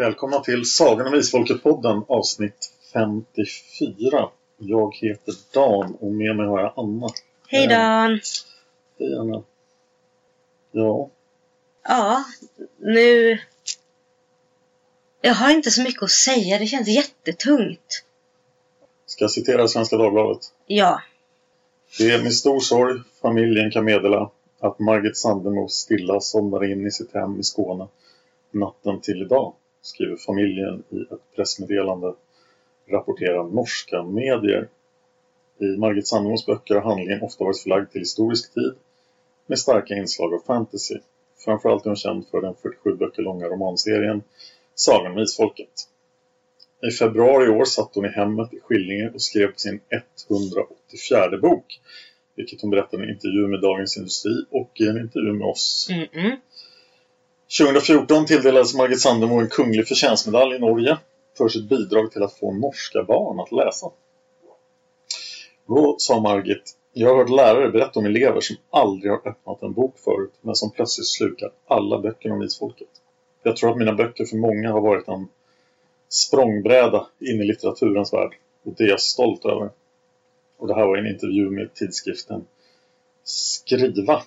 Välkomna till Sagan om Isfolket-podden avsnitt 54. Jag heter Dan och med mig har jag Anna. Hej Dan! Hej Anna. Ja, Ja, nu... Jag har inte så mycket att säga, det känns jättetungt. ska jag citera Svenska Dagbladet? Ja, Det är med stor sorg familjen kan meddela att Margit Sandemo stilla somnade in i sitt hem i Skåne natten till idag, skriver familjen i ett pressmeddelande, rapporterar norska medier. I Margit Sandemos böcker har handlingen ofta varit förlagd till historisk tid med starka inslag av fantasy. Framförallt är hon känd för den 47 böcker långa romanserien Sagan om Isfolket. I februari i år satt hon i hemmet i Skillinge och skrev sin 184 bok. Vilket hon berättade i en intervju med Dagens Industri och i en intervju med oss. Mm-mm. 2014 tilldelades Margit Sandemo en kunglig förtjänstmedalj i Norge för sitt bidrag till att få norska barn att läsa. Då sa Margit, jag har hört lärare berätta om elever som aldrig har öppnat en bok förut men som plötsligt slukar alla böcker om isfolket. Jag tror att mina böcker för många har varit en språngbräda in i litteraturens värld och det är jag stolt över. Och det här var en intervju med tidskriften Skriva.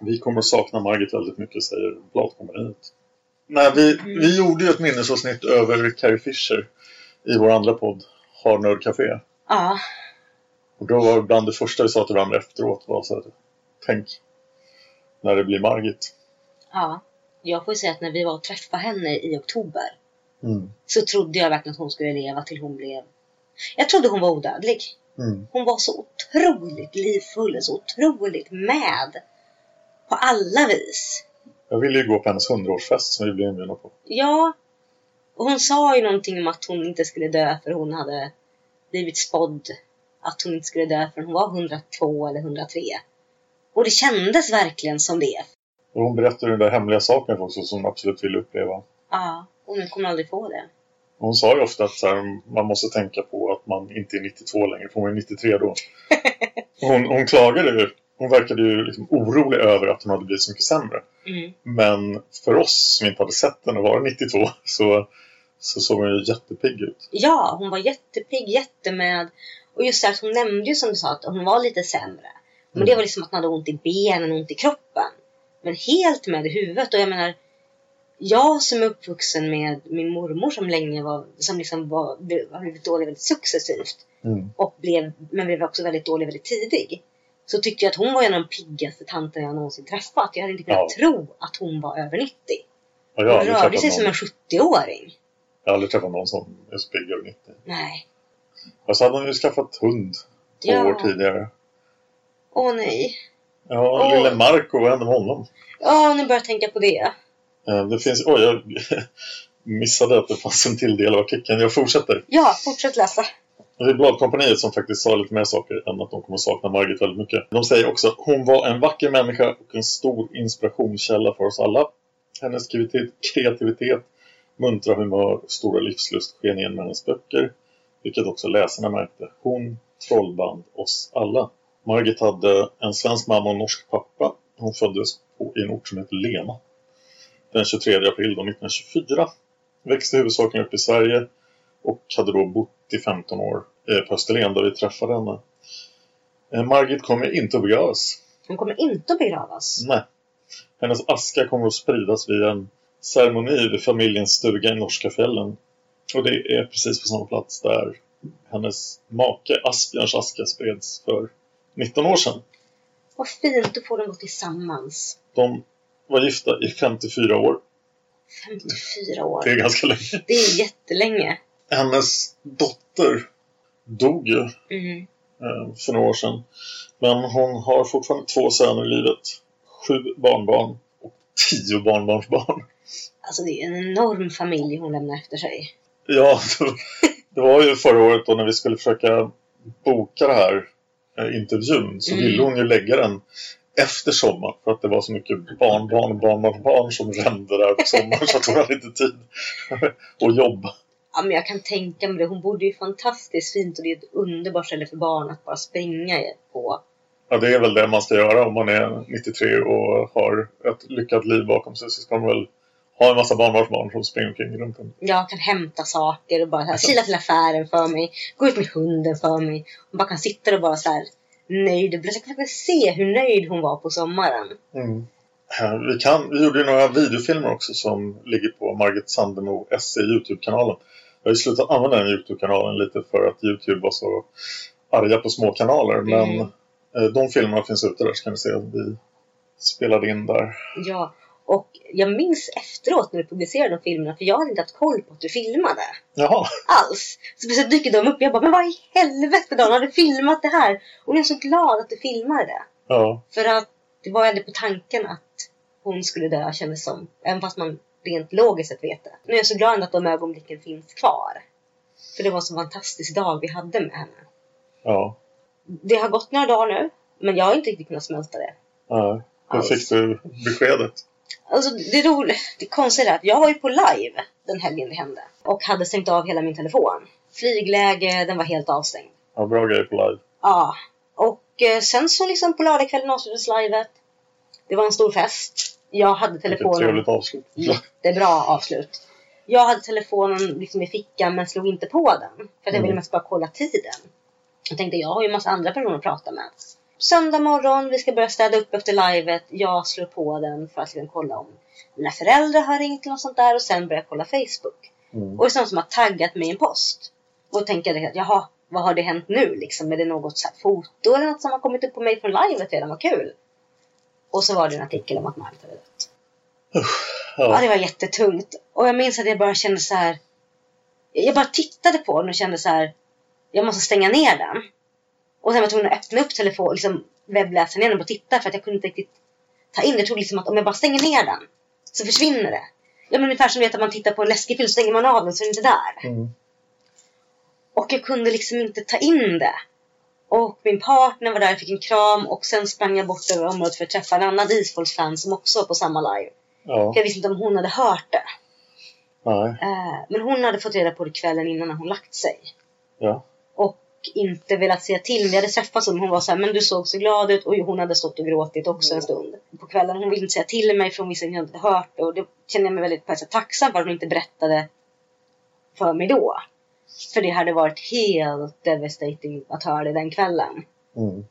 Vi kommer att sakna Margit väldigt mycket, säger Bladkompaniet. Nej, vi, vi gjorde ju ett minnesavsnitt över Carrie Fisher i vår andra podd, Har Nördcafé. ja, Och då var bland det första vi sa till varandra efteråt var så här, tänk när det blir Margit. ja. Jag får ju säga att när vi var och träffade henne i oktober Mm. så trodde jag verkligen att hon skulle leva till hon blev... Jag trodde hon var odödlig. Mm. Hon var så otroligt livfull, så otroligt med. På alla vis. Jag ville ju gå på hennes hundraårsfest som vi blev inbjudna på. Ja. Och hon sa ju någonting om att hon inte skulle dö för hon hade blivit spådd. Att hon inte skulle dö förrän hon var 102 eller 103. Och det kändes verkligen som det. Och hon berättade den där hemliga saken också som hon absolut ville uppleva. Ja, och nu kommer aldrig få det. Hon sa ju ofta att här, man måste tänka på att man inte är 92 längre, för hon var 93 då. Hon, hon klagade ju, hon verkade ju liksom orolig över att hon hade blivit så mycket sämre. Mm. Men för oss som inte hade sett henne vara 92 så, så såg hon ju jättepigg ut. Ja, hon var jättepigg, jättemed. Och just det här, hon nämnde ju som du sa att hon var lite sämre. Men Mm. det var liksom att hon hade ont i benen, ont i kroppen. Men helt med i huvudet. Och jag menar, jag som är uppvuxen med min mormor som länge var, som liksom var, blev- har blivit dålig väldigt successivt. Mm. Och blev, men blev också väldigt dålig väldigt tidig. Så tycker jag att hon var en av de piggaste tanterna jag någonsin träffat. Jag hade inte kunnat Ja. tro att hon var över 90. Och jag, har Hon rörde sig som någon, en 70-åring. jag har aldrig träffat någon som är så pigg över 90. Nej. Och så hade hon ju skaffat hund två Ja. år tidigare. Åh nej. Ja, Åh. lille Marco, vad hände med honom? Ja, nu börjar jag tänka på det. Det finns, oj, jag missade att det fanns en till del av artikeln. Jag fortsätter. Ja, fortsätt läsa. Det är Bladkompaniet som faktiskt sa lite mer saker än att de kommer sakna Margit väldigt mycket. De säger också att hon var en vacker människa och en stor inspirationskälla för oss alla. Hennes kreativitet, muntra humör och stora livslust sken igen med hennes böcker. Vilket också läsarna märkte. Hon trollband oss alla. Margit hade en svensk mamma och en norsk pappa. Hon föddes på, i en ort som heter Lena. Den 23 april 1924. Växte huvudsakligen upp i Sverige och hade då bott i 15 år eh, på Österlen där vi träffade henne. Eh, Margit kommer inte att begravas. Hon kommer inte att begravas. Nej. Hennes aska kommer att spridas vid en ceremoni vid familjens stuga i norska fjällen. Och det är precis på samma plats där hennes make Asbjörns aska spreds för 19 år sedan. Vad fint, då får de gå tillsammans. De var gifta i 54 år. 54 år. Det är ganska länge. Det är jättelänge. Hennes dotter dog ju Mm. eh, för några år sedan. Men hon har fortfarande två söner i livet. Sju barnbarn och tio barnbarnsbarn. Alltså det är en enorm familj hon lämnar efter sig. Ja, det var ju förra året då när vi skulle försöka boka det här eh, intervjun så Mm. ville hon ju lägga den efter sommar för att det var så mycket barnbarn och barnbarnsbarn som rände där på sommaren så att hon hade inte tid att jobba. Ja, men jag kan tänka mig det. Hon bodde ju fantastiskt fint och det är ett underbart ställe för barn att bara springa på. Ja, det är väl det man ska göra om man är 93 och har ett lyckat liv bakom sig så ska man väl ha en massa barnbarnsbarn som springer omkring runt en. Jag kan hämta saker och bara så här, kila till affären för mig. Gå ut med hunden för mig. Och bara kan sitta och bara så här nöjd. Jag kan faktiskt se hur nöjd hon var på sommaren. Eh, Vi, kan, vi gjorde några videofilmer också som ligger på Margit Sandemo SE Youtube-kanalen. Jag har ju slutat använda den Youtube-kanalen lite för att Youtube var så arga på små kanaler. Men Mm. de filmerna finns ute där så kan ni se att vi spelade in där. Ja, och jag minns efteråt när du publicerade de filmerna, för jag hade inte haft koll på att du filmade. Jaha, Alls. Så plötsligt dyker de upp och jag bara, men vad i helvete Dan, har du filmat det här? Och jag är så glad att du filmade det. ja. För att det var ändå på tanken att hon skulle dö kändes som. Även fast man rent logiskt sett vet det. Nu är jag så glad att de ögonblicken finns kvar. För det var en så fantastisk dag vi hade med henne. ja. Det har gått några dagar nu. Men jag har inte riktigt kunnat smälta det. ja. Hur fick du beskedet? Alltså det roliga, det konstiga är att jag var ju på live den helgen det hände. Och hade stängt av hela min telefon. Flygläge, den var helt avstängd. Ja, bra grej på live. Ja. Och eh, sen så liksom på lördagskvällen avslutades livet. Det var en stor fest. Jag hade telefonen... trevligt avslut. Jättebra avslut. Jag hade telefonen liksom i fickan men slog inte på den. För att jag ville Mm. mest bara kolla tiden. Jag tänkte jag har ju en massa andra personer att prata med. Söndag morgon, vi ska börja städa upp efter livet. Jag slår på den för att liksom kolla om mina föräldrar har ringt eller något sånt där. Och sen börjar jag kolla Facebook. Mm. Och det är någon som har taggat mig i en post. Och tänker jag jaha, vad har det hänt nu liksom? Är det något så här foto eller något som har kommit upp på mig från livet redan? Vad kul! Och så var det en artikel om att Margit hade dött. Ja, Ja. det var jättetungt. Och jag minns att jag bara kände så här. Jag bara tittade på den och kände så här. Jag måste stänga ner den. Och sen var jag tvungen att öppna upp telefon, liksom webbläsaren igen och titta för att jag kunde inte riktigt ta in det. Jag trodde liksom att om jag bara stänger ner den så försvinner det. Ja, men ungefär som vet att man tittar på en läskig film så stänger man av den så är det inte där. Mm. Och jag kunde liksom inte ta in det. Och min partner var där och fick en kram och sen sprang jag bort över området för att träffa en annan Isfolks-fan som också var på samma live. Ja. Jag visste inte om hon hade hört det. Nej. Eh, men hon hade fått reda på det kvällen innan när hon lagt sig. Ja. Och inte velat säga till. Vi hade träffats och hon var så här, men du såg så glad ut. Och hon hade stått och gråtit också en stund. På kvällen. Hon ville inte säga till mig för hon visste att jag inte hade hört det. Och det kände jag mig väldigt på ett sätt tacksam för att hon inte berättade för mig då. För det hade varit helt devastating att höra det den kvällen. Mm.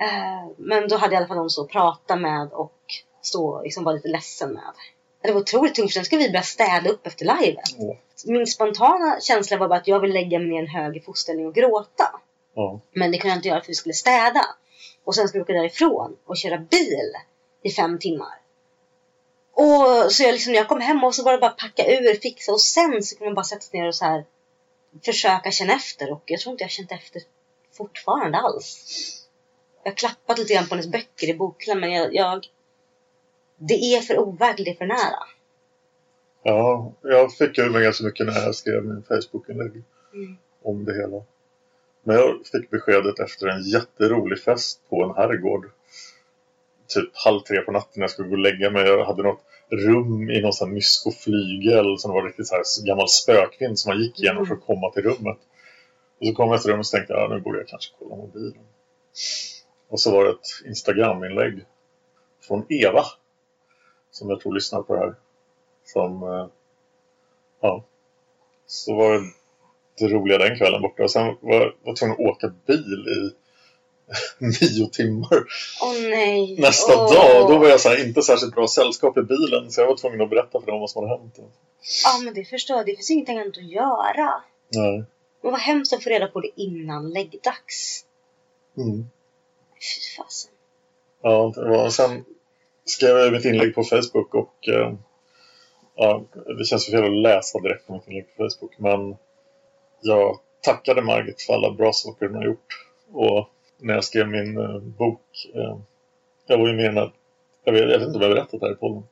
Eh, men då hade jag i alla fall någon så att prata med och stå liksom vara lite ledsen med. Det var otroligt tungt för sen skulle vi börja städa upp efter livet. Ja. Min spontana känsla var bara att jag ville lägga mig ner i en hög i fosterställning och gråta. Ja. Men det kunde jag inte göra för vi skulle städa. Och sen skulle vi åka därifrån och köra bil i fem timmar. Och så jag liksom, när jag kom hem och så var det bara packa ur, fixa och sen så kunde man bara sätta sig ner och så här försöka känna efter. Och jag tror inte jag har känt efter fortfarande alls. Jag har klappat lite grann på hennes böcker i bokhyllan men jag, jag det är för overkligt, det är för nära. Ja, jag fick ur mig ganska mycket när jag skrev min Facebook-inlägg Mm. om det hela. Men jag fick beskedet efter en jätterolig fest på en herrgård. Typ halv tre på natten när jag skulle gå och lägga mig. Jag hade något rum i någon sån här myskoflygel som var riktigt så här gammal spökvind som man gick igenom för att komma till rummet. Och så kom jag till rummet och tänkte jag, ja, nu borde jag kanske kolla mobilen. Och så var det ett Instagram-inlägg från Eva. Som jag tror lyssnar på det här. Som, eh, ja. Så var det det roliga den kvällen borta. Och sen var jag var tvungen att åka bil i nio timmar. Åh nej. Nästa Åh. dag, då var jag så här, inte särskilt bra sällskap i bilen. Så jag var tvungen att berätta för dem vad som hade hänt. Ja men det förstår jag. Det finns ingenting annat att göra. Nej. Men vad hemskt att få reda på det innan läggdags. Mm. Fy fasen. Ja, det var, sen skrev jag mitt inlägg på Facebook och eh, ja, det känns fel att läsa direkt på mitt inlägg på Facebook. Men jag tackade Margit för alla bra saker hon har gjort. Och när jag skrev min eh, bok, eh, jag var ju med här, jag vet, jag vet inte om jag berättat här i podden.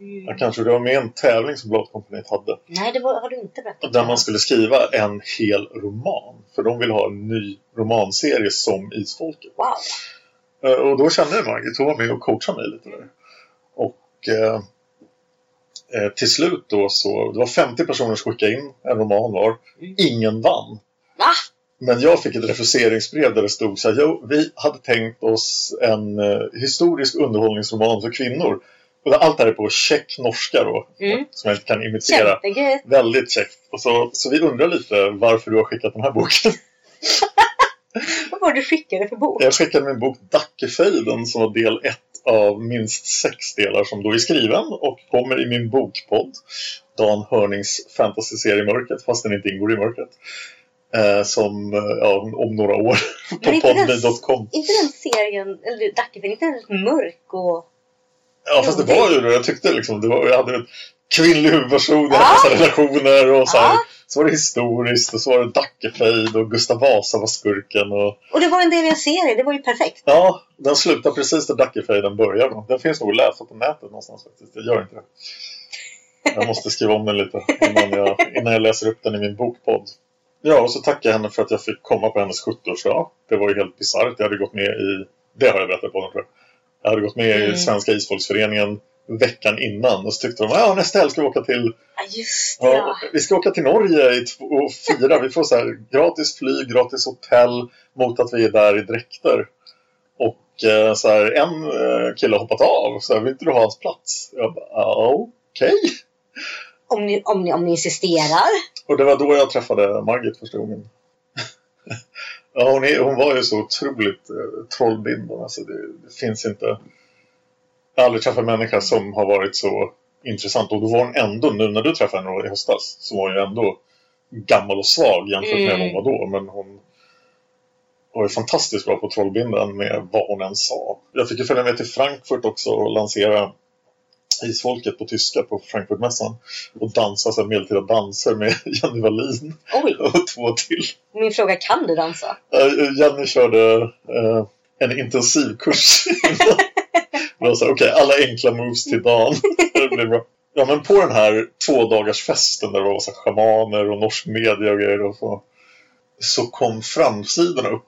Mm. Jag kanske, det var med en tävling som Bladkompaniet hade. Nej, det var, har du inte berättat. Där man skulle skriva en hel roman. För de ville ha en ny romanserie som Isfolket. Wow. Eh, Och då kände jag Margit, hon var med och coachade mig lite där. Och eh, eh, till slut då så, det var 50 personer som skickade in en roman var. Ingen vann. Va? Men jag fick ett refuseringsbrev där det stod så här, jo, vi hade tänkt oss en eh, historisk underhållningsroman för kvinnor. Och allt det här är på check norska då, Mm. som jag inte kan imitera. Kämpegött. Väldigt käckt. Och så, så vi undrar lite varför du har skickat den här boken. Vad var det du skickade för bok? Jag skickade min bok Dackefejden som var del ett av minst sex delar som då är skriven och kommer i min bokpodd. Dan Hörnings fantasyserie Mörkret, fast den inte ingår i Mörkret. Eh, som, eh, ja, om några år på Men inte den- serien, eller Dackefilm, inte den rätt mörk och... Ja, fast det var ju det. Jag tyckte liksom, det var, jag hade en kvinnlig huvudperson, jag Ja. hade massa relationer och så här. Ja. Så var det historiskt och så var det Dackefejd och Gustav Vasa var skurken och Och det var en del i en serie, det var ju perfekt. Ja, den slutar precis där Dackefejden börjar. Den finns nog att läsa på nätet någonstans faktiskt. Jag gör inte det. Jag måste skriva om den lite innan jag, innan jag läser upp den i min bokpodd. Ja, och så tackar jag henne för att jag fick komma på hennes 70-årsdag. Det var ju helt bisarrt. Jag hade gått med i, det har jag berättat på den tror jag. Jag hade gått med i Mm. Svenska Isfolksföreningen veckan innan och så tyckte de ja nästa helg ska vi åka till Ja, just det. Ja, Ja. vi ska åka till Norge i två, och fira. Vi får så här, gratis flyg, gratis hotell mot att vi är där i dräkter. Och eh, så här, en eh, kille har hoppat av. Så här, vill inte du ha hans plats? Jag bara, okej. Om, ni, om, ni, om ni insisterar. Och det var då jag träffade Margit första gången. ja, hon, är, hon var ju så otroligt eh, trollbindande. Alltså det, det finns inte... Jag har aldrig träffat en människa som har varit så intressant. Och då var hon ändå, nu när du träffade henne i höstas, så var hon ju ändå gammal och svag jämfört med Mm. hon var då. Men hon var ju fantastiskt bra på att trollbinda med vad hon än sa. Jag fick ju följa med till Frankfurt också och lansera Isfolket på tyska på Frankfurtmässan. Och dansa så här medeltida danser med Jenny Wallin Oj, och två till. min fråga, kan du dansa? Eh, Jenny körde eh, en intensivkurs okej, alla enkla moves till dagen. Det blir bra. Ja, men på den här två dagars festen där det var så schamaner och norsk media och grejer och så, så kom framsidorna upp.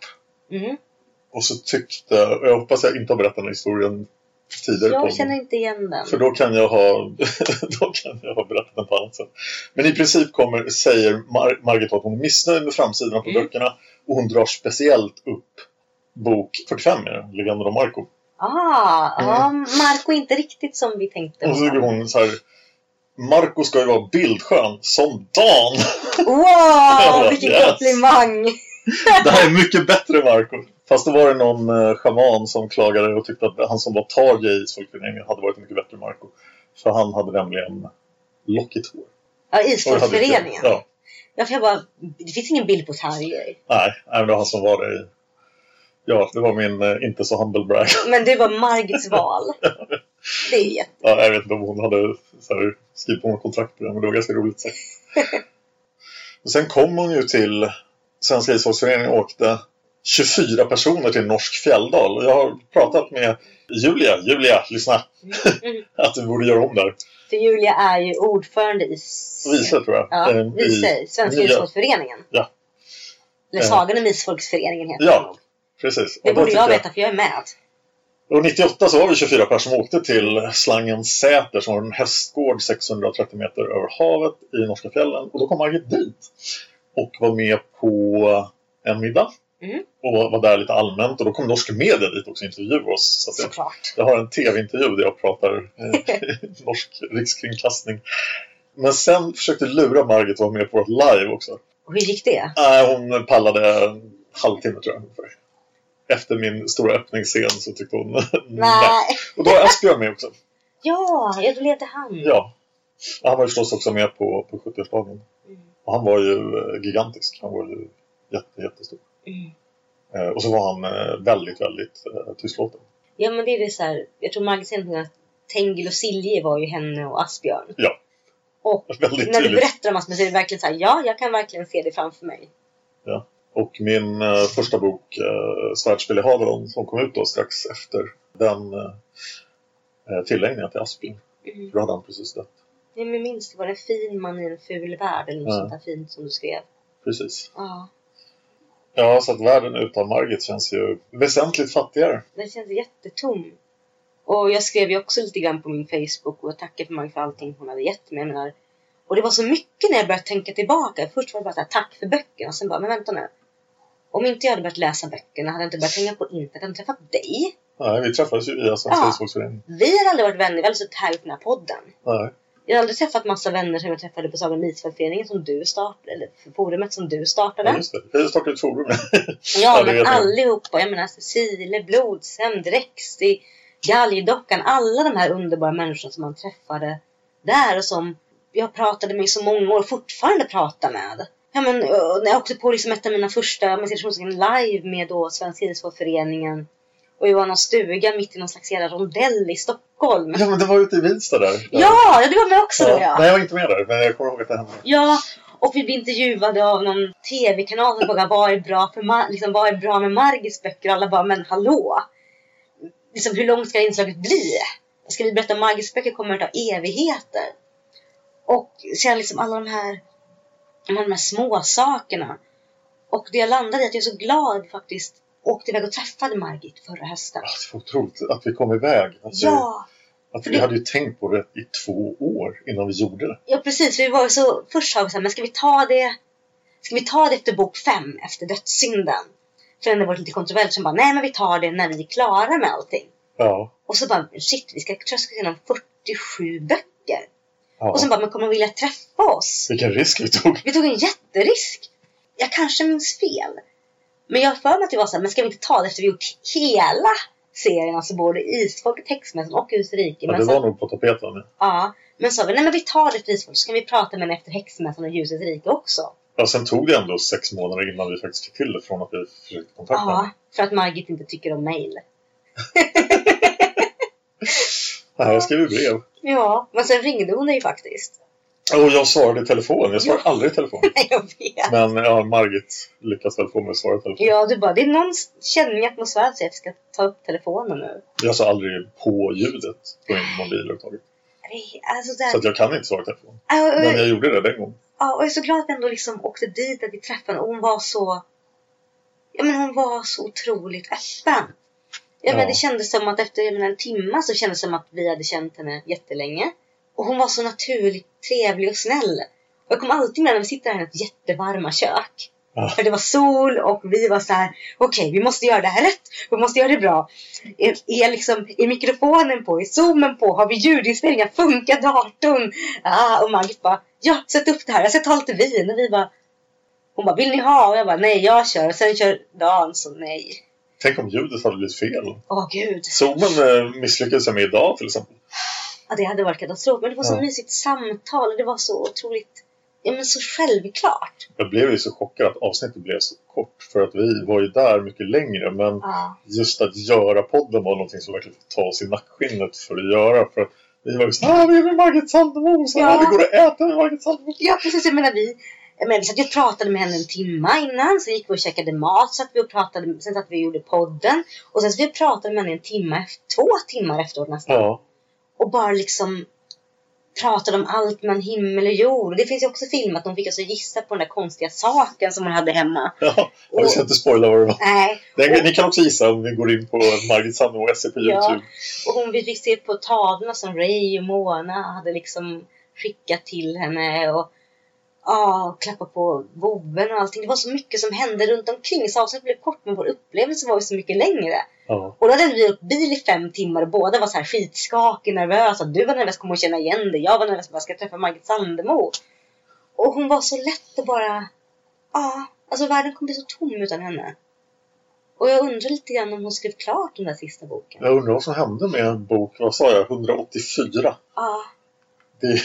Mm. Och så tyckte, och jag hoppas jag inte har berättat den här historien tidigare Jag känner inte igen den. För då kan jag ha, då kan jag ha berättat den på annat sätt. Men i princip kommer, säger Mar- Margit att hon är missnöjd med framsidan på Mm. böckerna. Och hon drar speciellt upp bok 45 är det, Legenden om Marco. Ah, ja, Marco är inte riktigt som vi tänkte. Och så tycker hon så här. Marco ska ju vara bildskön som Dan. Wow, vilken Yes. komplimang! Det här är mycket bättre Marco. Fast då var det någon eh, schaman som klagade och tyckte att han som var Tarja i Isfolkföreningen hade varit mycket bättre Marco. För han hade nämligen lockigt hår. Ja, Isfolksföreningen. Ja. Ja, för jag bara, det finns ingen bild på Tarjei. Nej, nej, men det var han som var det i... Ja, det var min eh, inte så humble brag. Men det var Margits val. Det är jätte... Ja, jag vet inte om hon hade här, skrivit på något kontrakt på det, men det var ganska roligt sagt. och sen kom hon ju till Svenska ishockeyföreningen och åkte 24 personer till Norsk Fjälldal. Och jag har pratat med Julia, Julia, lyssna, Mm. att vi borde göra om där. För Julia är ju ordförande i... Vice tror jag. Ja, Eh, vice. i Svenska nya- ishockeyföreningen. Eller Eh. Sagan om Isfolksföreningen heter den. Ja, precis. Det Och borde tycker jag veta för jag är med. Och 98 så var vi 24 personer som åkte till Slangen Säter som var en hästgård 630 meter över havet i norska fjällen. Och då kom Margit dit och var med på en middag. Mm. Och var var där lite allmänt och då kom norsk media dit också och intervjuade oss. Så jag, Såklart. jag har en tv-intervju där jag pratar eh, norsk rikskringklassning. Men sen försökte lura Margit att vara med på ett live också. Och hur gick det? Nej, hon pallade en halvtimme tror jag. ungefär. Efter min stora öppningsscen så tyckte hon Nej. Och då är Asbjörn med också. Ja, ja, då levde han. Ja. Han var ju förstås också med på, på 70-årsdagen. Mm. Och han var ju eh, gigantisk. Han var ju jätte, jättestor. Mm. Eh, och så var han eh, väldigt, väldigt eh, tystlåten. Ja, men det är det så här. Jag tror Margit säger att Tengil och Silje var ju henne och Asbjörn. Ja. Och Väldigt när du berättar om Asbjörn så är det verkligen så här. Ja, jag kan verkligen se det framför mig. Och min eh, första bok, eh, Svärdspel i Havelon, som kom ut då strax efter den eh, tillägnade jag till Asbjörn. Mm. För då hade han precis dött. Nej, men minns det var en fin man i en ful värld eller något Ja. sånt där fint som du skrev. Precis. Ja, Ja, så att världen utan Margit känns ju väsentligt fattigare. den känns jättetom. Och jag skrev ju också lite grann på min Facebook och tackade för Margit för allting hon hade gett mig. Menar, och det var så mycket när jag började tänka tillbaka. Först var det bara här, tack för böckerna. Och sen bara, men vänta nu. Om inte jag hade börjat läsa böckerna hade jag inte börjat hänga på internet, hade jag träffat dig. Nej, vi träffades ju via Svenska Ja. Isfolksföreningen. Vi hade aldrig varit vänner, vi hade suttit här på den här podden. Nej. Jag har aldrig träffat massa vänner som jag träffade på Sagan om Isfolksföreningen som du startade, eller forumet som du startade. Ja, just det. Jag startade ett forum. Ja, men allihopa. Jag menar Cecile, Blodshämnd, Rexi, Galgdockan. Alla de här underbara människorna som man träffade där och som jag pratade med i så många år fortfarande pratar med. Ja, men, när jag åkte på liksom ett av mina första live med då Svenska Isfolksföreningen och vi var i någon stuga mitt i någon slags jävla rondell i Stockholm. Ja, men det var ute i Vinsta där. Ja, ja du var med också då ja. ja. Nej, jag var inte med där, men jag kommer ihåg att det hände. Ja, och vi blev intervjuade av någon tv-kanal som frågade vad är bra, för liksom, vad är bra med Margits böcker? Och alla bara, men hallå! Liksom, hur långt ska inslaget bli? Ska vi berätta om Margits böcker kommer att ta evigheter? Och sen liksom alla de här, de här små sakerna. Och det jag landade i att jag är så glad faktiskt åkte iväg och träffade Margit förra hösten. Var otroligt att vi kom iväg. Att, Ja, vi, att vi det- hade ju tänkt på det i två år innan vi gjorde det. Ja precis, vi var så, först sa vi så här, men ska vi ta det Ska vi ta det efter bok fem, efter dödssynden? För den har varit lite kontroversiell, så bara, nej men vi tar det när vi är klara med allting. Ja. Och så bara, shit, vi ska tröska igenom 47 böcker. ja. Och sen bara, men kommer de vilja träffa oss? Vilken risk vi tog. Vi tog en jätterisk. Jag kanske minns fel. Men jag har för mig att det var så här, men ska vi inte ta det efter vi gjort hela serien, alltså både Isfolket, Häxmässan och Husrike. Ja, det var nog på tapeten. Ja, men så sa vi, nej men vi tar det frisfolk så kan vi prata med henne efter häxmässan och ljusets rike också. Ja, sen tog det ändå sex månader innan vi faktiskt fick till det från att vi försökte kontakta Ja, henne. för att Margit inte tycker om mail. Nej, jag skrev ju brev. Ja, men sen ringde hon dig faktiskt. Och jag svarade i telefon. Jag svarar aldrig i telefon. Jag vet. Men ja, Margit lyckas väl få mig att svara i telefon. Ja, du bara, det är någon känning i atmosfären så jag ska ta upp telefonen nu. Jag sa aldrig på ljudet på min mobil överhuvudtaget. Alltså, där, Så att jag kan inte svara i telefon. Ja, och- Men jag gjorde det den gången. Ja, och jag är så glad att vi ändå liksom åkte dit, att vi träffade henne. Och hon var så... Ja, men hon var så otroligt öppen. Ja, men Ja. det kändes som att efter menar, en timme så kändes det som att vi hade känt henne jättelänge. Och hon var så naturligt trevlig och snäll. Jag kommer alltid med när vi sitter här i ett jättevarma kök. Ja. För det var sol och vi var så här: okej vi måste göra det här rätt. Vi måste göra det bra. Är, är, liksom, är mikrofonen på? Är zoomen på? Har vi ljudinspelningar? Funkar datorn? Ah, och Margit bara, ja sätt upp det här. Jag ska ta lite vin. Och vi bara, hon bara, vill ni ha? Och jag bara, nej jag kör. Och sen kör Dan så nej. Tänk om ljudet hade blivit fel. Åh gud. Zoomen eh, misslyckades med idag till exempel. Ja, det hade varit katastrof. Men det var så Ja. mysigt samtal. och Det var så otroligt, ja men så självklart. Jag blev ju så chockad att avsnittet blev så kort. För att vi var ju där mycket längre. Men Ja. just att göra podden var någonting som verkligen fick ta oss i nackskinnet för att göra. För att vi var ju så ah, vi är med Margit Sandemo! Så, Ja. ah, det går att äta med Margit Sandemo! Ja, precis. Jag menar vi. Jag satt ju och pratade med henne en timme innan. Sen gick vi och käkade mat. Satt vi och pratade, sen satt vi och gjorde podden. Och sen så vi pratade med henne en timme, två timmar efteråt nästan. Ja, Och bara liksom. pratade om allt mellan himmel och jord. Det finns ju också filmat. De fick alltså gissa på den där konstiga saken som hon hade hemma. Ja, jag ska inte spoila vad det var. Nej. Ni kan också gissa om ni går in på Margit Sandemo SE på Ja. Youtube. Och hon, vi fick se på tavlorna som Ray och Mona hade liksom skickat till henne. Och ja, klappa på vovven och allting. Det var så mycket som hände runt omkring. Så avsnittet blev kort men vår upplevelse var ju så mycket längre. Ja. Och då hade vi åkt bil i fem timmar och båda var så här skitskakiga, nervösa. Du var nervös, kommer hon känna igen dig? Jag var nervös, bara ska jag träffa Margit Sandemo? Och hon var så lätt att bara... Ja, alltså världen kommer bli så tom utan henne. Och jag undrar lite grann om hon skrev klart den där sista boken. Jag undrar vad som hände med en bok, vad sa jag, 184? Ja. Det,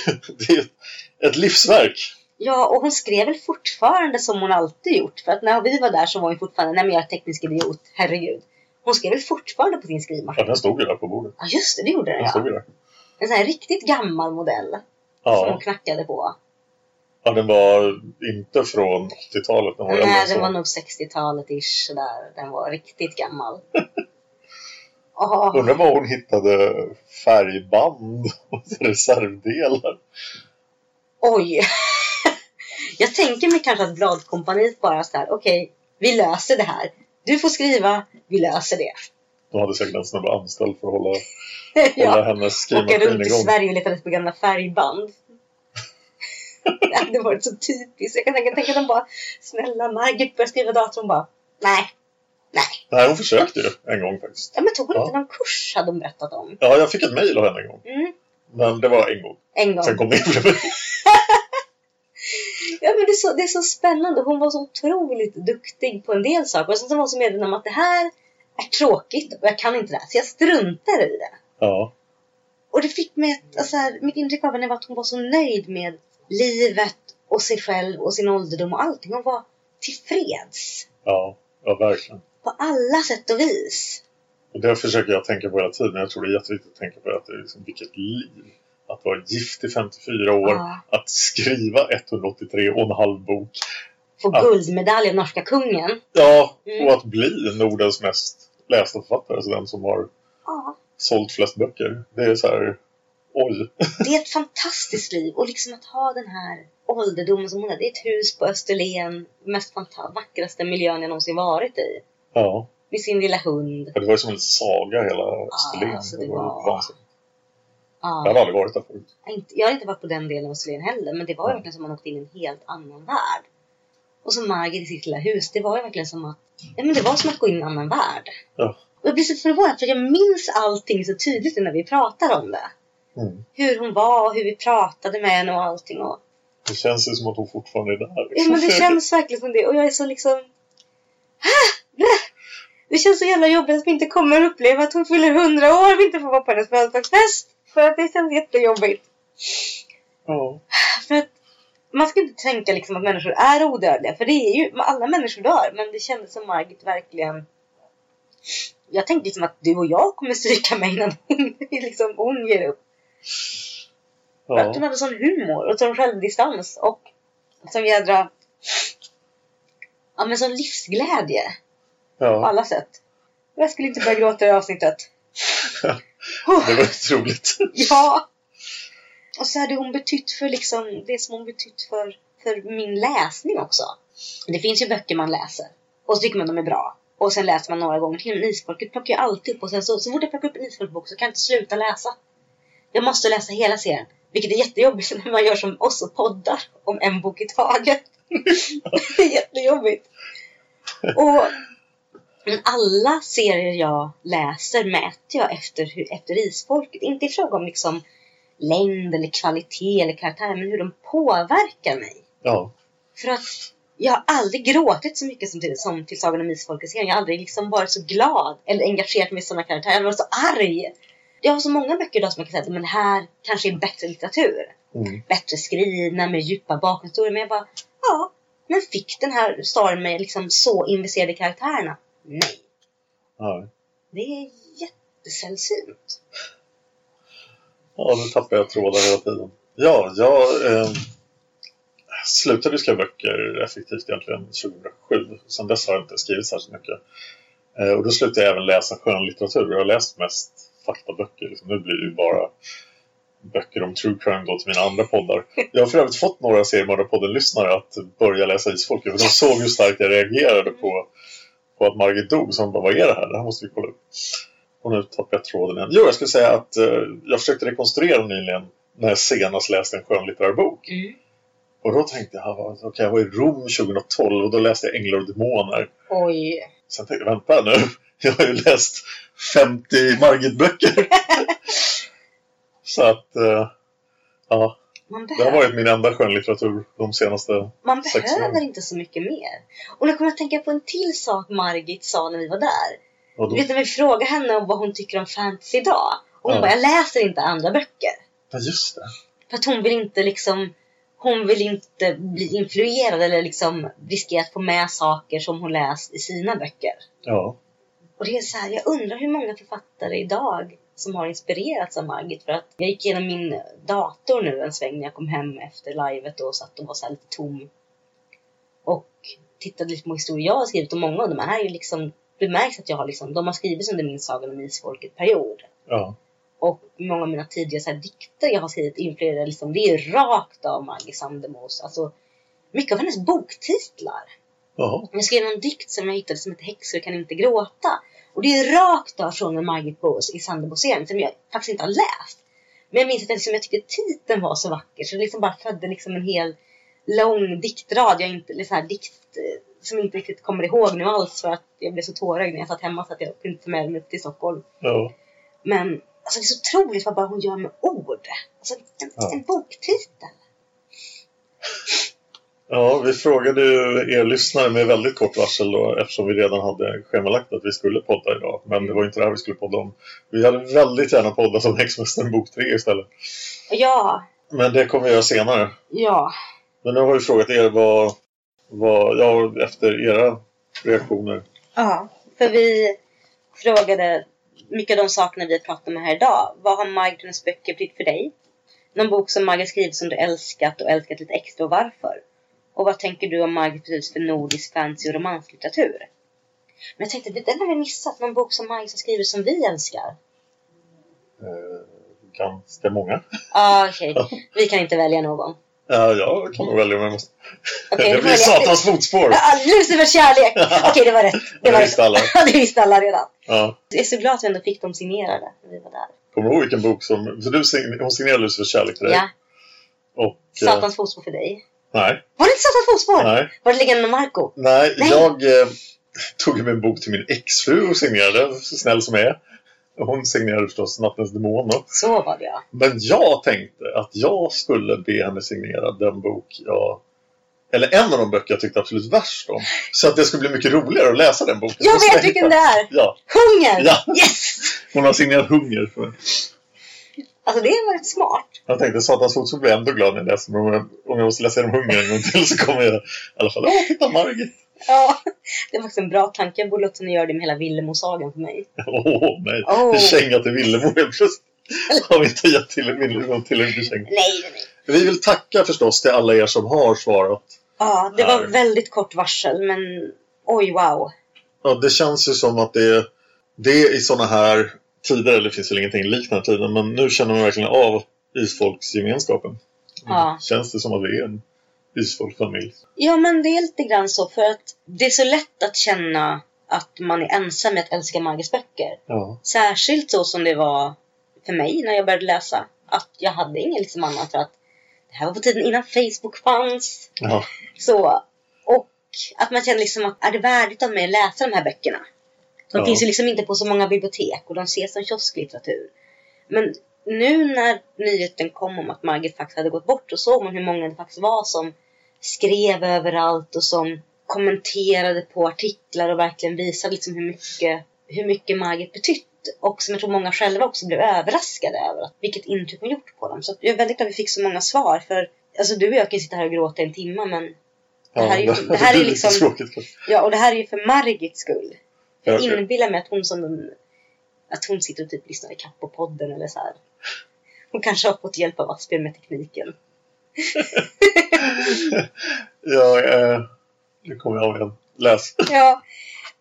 det är ett livsverk. Ja, och hon skrev väl fortfarande som hon alltid gjort. För att när vi var där så var hon fortfarande, nej men jag är teknisk idiot, herregud. Hon skrev väl fortfarande på sin Ja, skrivmaskin? den stod ju där på bordet. Ja, just det, det gjorde den Den stod ja. ju där. En sån här riktigt gammal modell som hon Ja. knackade på. ja, den var inte från 80-talet. Den var äldre Nej, den var nog 60-talet-ish sådär. Den var riktigt gammal. Undrar var hon hittade färgband och reservdelar. oj! Jag tänker mig kanske att bladkompaniet bara så här, okej, vi löser det här. Du får skriva, vi löser det. De hade säkert en snubbe anställd för att hålla, hålla ja. hennes Åka skrivmaskin runt i igång. Sverige och leta på gamla färgband. det hade varit så typiskt. Jag kan tänka, tänka dem bara, snälla Margit börjar skriva datorn bara, nej, nej. Nej, hon försökte ju en gång faktiskt. Ja, men tog hon Ja. inte någon kurs hade de berättat om. Ja, jag fick ett mejl av henne en gång. Mm, Men det var en gång. en gång. Sen kom det inte Ja, men det, är så, det är så spännande. Hon var så otroligt duktig på en del saker. Och sen så var hon så medveten om att det här är tråkigt och jag kan inte det här. Så jag struntar i det. Ja, Och det fick mig att, alltså, här, mitt intryck av henne var att hon var så nöjd med livet och sig själv och sin ålderdom och allting. Hon var tillfreds. ja, ja, verkligen. På alla sätt och vis. Och det försöker jag tänka på hela tiden. Jag tror det är jätteviktigt att tänka på att det är liksom, vilket liv. Att vara gift i 54 år, Ja. att skriva 183 och en halv bok. Få Ja. guldmedalj av norska kungen. Ja, Mm. och att bli Nordens mest lästa författare. Alltså den som har Ja, sålt flest böcker. Det är så här, oj. det är ett fantastiskt liv. Och liksom att ha den här ålderdomen som hon har. Det är ett hus på Österlen. Mest vackraste miljön jag någonsin varit i. Ja, Med sin lilla hund. för det var ju som en saga hela Österlen. alltså det det var var- Jag Ja. hade aldrig varit där förut. Jag har inte- har varit på den delen av Österlen heller. Men det var ju verkligen som att man åkte in i en helt annan värld. Och så Margit i sitt lilla hus. Det var ju verkligen som att, ja men det var som att gå in i en annan värld. Ja. Och jag blir så förvånad för jag minns allting så tydligt när vi pratar om det. Mm. Hur hon var och hur vi pratade med henne och allting. Och, Det känns ju som att hon fortfarande är där. ja, liksom. men det känns verkligen som det. Och jag är så liksom... Det känns så jävla jobbigt att vi inte kommer att uppleva att hon fyller hundra år och vi inte får vara på hennes födelsedagsfest. För att det känns jättejobbigt. Ja. För att man ska inte tänka liksom att människor är odödliga. För det är ju, alla människor dör. Men det kändes som Margit verkligen... Jag tänkte liksom att du och jag kommer stryka mig innan hon, liksom, hon ger upp. För att hon Ja. hade sån humor och sån självdistans och sån jädra... Ja men sån livsglädje på ja. alla sätt. Jag skulle inte börja gråta i avsnittet. Det var otroligt. Ja! Och så hade hon betytt för liksom, det som hon betytt för, för min läsning också. Det finns ju böcker man läser. Och så tycker man de är bra. Och sen läser man några gånger till. Men Isfolket plockar jag alltid upp. Och sen så, så fort jag plockar upp en Isfolkbok så kan jag inte sluta läsa. Jag måste läsa hela serien. Vilket är jättejobbigt när man gör som oss och poddar om en bok i taget. det är jättejobbigt. Och men alla serier jag läser mäter jag efter, hur, efter isfolket. Inte i fråga om liksom längd eller kvalitet eller karaktär, men hur de påverkar mig. Ja. För att jag har aldrig gråtit så mycket som till, som till Sagan om Isfolket serien. Jag har aldrig liksom varit så glad eller engagerat mig i sådana karaktärer. Jag har varit så arg. Jag har så många böcker idag som jag kan säga att men här kanske är bättre litteratur. Mm. Bättre skrivna med djupa bakgrundshistorier. Men jag bara, ja. Men fick den här storyn mig liksom så investerad i karaktärerna? Nej. Ja. Det är jättesällsynt. Ja, nu tappar jag tråden hela tiden. Ja, jag eh, slutade skriva böcker effektivt egentligen 2007. Sen dess har jag inte skrivit särskilt mycket. Eh, och då slutade jag även läsa skönlitteratur. Jag har läst mest faktaböcker. Liksom. Nu blir det ju bara böcker om true crime då till mina andra poddar. Jag har för övrigt fått några seriemördarpodden-lyssnare att börja läsa Isfolket. För de såg hur starkt jag reagerade på, på att Margit dog. Så de bara, vad är det här? Det här måste vi kolla upp. Och nu tappade jag tråden igen. Jo, jag skulle säga att eh, jag försökte rekonstruera nyligen när jag senast läste en skönlitterär bok. Mm. Och då tänkte jag, "Ja, okej, jag var i Rom 2012 och då läste jag Änglar och Demoner. Oj. Sen tänkte jag, vänta nu. Jag har ju läst 50 Margit-böcker. Så att, eh, ja. Det har varit min enda skönlitteratur de senaste... man behöver år. inte så mycket mer. Och nu kommer jag att tänka på en till sak Margit sa när vi var där. Du vet när vi frågade henne om vad hon tycker om fantasy idag. Och hon Ja. bara, jag läser inte andra böcker. ja, just det. För att hon vill inte liksom hon vill inte bli influerad eller liksom riskera att få med saker som hon läst i sina böcker. Ja. Och det är så här, jag undrar hur många författare idag som har inspirerats av Margit. För att jag gick igenom min dator nu en sväng när jag kom hem efter livet och satt och var så lite tom. Och tittade lite på historier jag har skrivit och många av de här är ju liksom, det märks att jag har liksom, de har skrivits under min Sagan om Isfolket-period. Ja. Och många av mina tidigare så här, dikter jag har skrivit influerade liksom, det är rakt av Maggie Sandemos. Alltså, mycket av hennes boktitlar. Jaha. Jag skrev en dikt som jag hittade som heter Häxor kan inte gråta. Och det är rakt av från en Margit Boos i Sandebo-serien som jag faktiskt inte har läst. Men jag minns att jag, liksom, jag tyckte titeln var så vacker så det liksom bara födde liksom en hel lång diktrad. Jag inte, eller så här dikt eh, som inte riktigt kommer ihåg nu alls för att jag blev så tårögd när jag satt hemma så att jag kunde inte ta med mig upp till Stockholm. Ja. Men alltså, det är så otroligt vad bara hon gör med ord. Alltså en, Ja. en boktitel. Ja, vi frågade ju er lyssnare med väldigt kort varsel då, eftersom vi redan hade schemalagt att vi skulle podda idag. Men det var inte det här vi skulle podda om. Vi hade väldigt gärna poddat om Häxmästaren bok 3 istället. Ja, Men det kommer vi göra senare. ja. Men nu har vi frågat er vad, vad ja, efter era reaktioner. Ja, för vi frågade mycket av de sakerna vi pratat om här idag. Vad har Margretens böcker betytt för dig? Någon bok som Margret skrivit som du älskat och älskat lite extra och varför? Och vad tänker du om Margret betydelse för nordisk fantasy och romanslitteratur? Men jag tänkte, det den har vi missat. Någon bok som Margret har skrivit som vi älskar. Eh, ganska många. Ah, okej. Vi kan inte välja någon. Ja, jag kan nog välja om jag måste. Okej, det blir. Satans fotspår. Ja, Lucifers kärlek! Okej, det var rätt. Det Det var rätt. visste alla. Ja, det visste alla redan. Ja. Jag är så glad att vi ändå fick dem signerade när vi var där. Kommer du ihåg vilken bok som... För du hon signerade Lucifers kärlek till dig. Ja, Och... eh, Satans fotspår för dig. Nej. Var det inte Satans fotspår? Nej. Var det Legenden om Marco? Nej, Nej. jag eh, tog ju min bok till min exfru och signerade, så snäll som jag är. Hon signerade förstås Nattens Demon då. Så var det ja. Men jag tänkte att jag skulle be henne signera den bok jag... Eller en av de böcker jag tyckte absolut värst om. Så att det skulle bli mycket roligare att läsa den boken. Jag vet vilken det är! Ja, Hunger! Ja. Yes! hon har signerat Hunger. För. Alltså det var rätt smart. Jag tänkte Satans fotspår blir jag ändå glad när jag läser men om jag, om jag måste läsa igenom Hunger en gång till så kommer jag i alla fall Åh, titta Margit! Ja, det var faktiskt en bra tanke. Jag borde låta henne göra det med hela Villemo-sagan för mig. Åh nej, Åh. en känga till Villemo helt plötsligt. Har vi inte gett till Villemo tillräckligt känga. Nej, nej, nej. Vi vill tacka förstås till alla er som har svarat. Ja, det var Här. väldigt kort varsel, men oj wow. Ja, det känns ju som att det, det är i sådana här tider, eller det finns väl ingenting liknande tiden, men nu känner man verkligen av isfolksgemenskapen. Ja. Känns det som att vi är en isfolksfamilj. Ja, men det är lite grann så för att det är så lätt att känna att man är ensam med att älska Margits böcker. Ja. Särskilt så som det var för mig när jag började läsa. Att jag hade ingen liksom annan för att det här var på tiden innan Facebook fanns. ja. Så, och att man känner liksom att är det värdigt av mig att läsa de här böckerna? De Ja. finns ju liksom inte på så många bibliotek och de ses som kiosklitteratur. Men nu när nyheten kom om att Margit faktiskt hade gått bort och såg man hur många det faktiskt var som skrev överallt och som kommenterade på artiklar och verkligen visade liksom hur mycket, hur mycket Margit betytt. Och som jag tror många själva också blev överraskade över att, vilket intryck hon gjort på dem. Så jag är väldigt glad att vi fick så många svar. För alltså du och jag kan sitta här och gråta en timme men det här är ju, det här är liksom, ja och det här är ju för Margits skull. Ja, Jag okej. inbillar mig att hon som den, att hon sitter och typ lyssnar i kapp på podden eller så här. Hon kanske har fått hjälp av Asbjörn med tekniken. Ja, eh, nu kommer jag igen. Läs. Ja.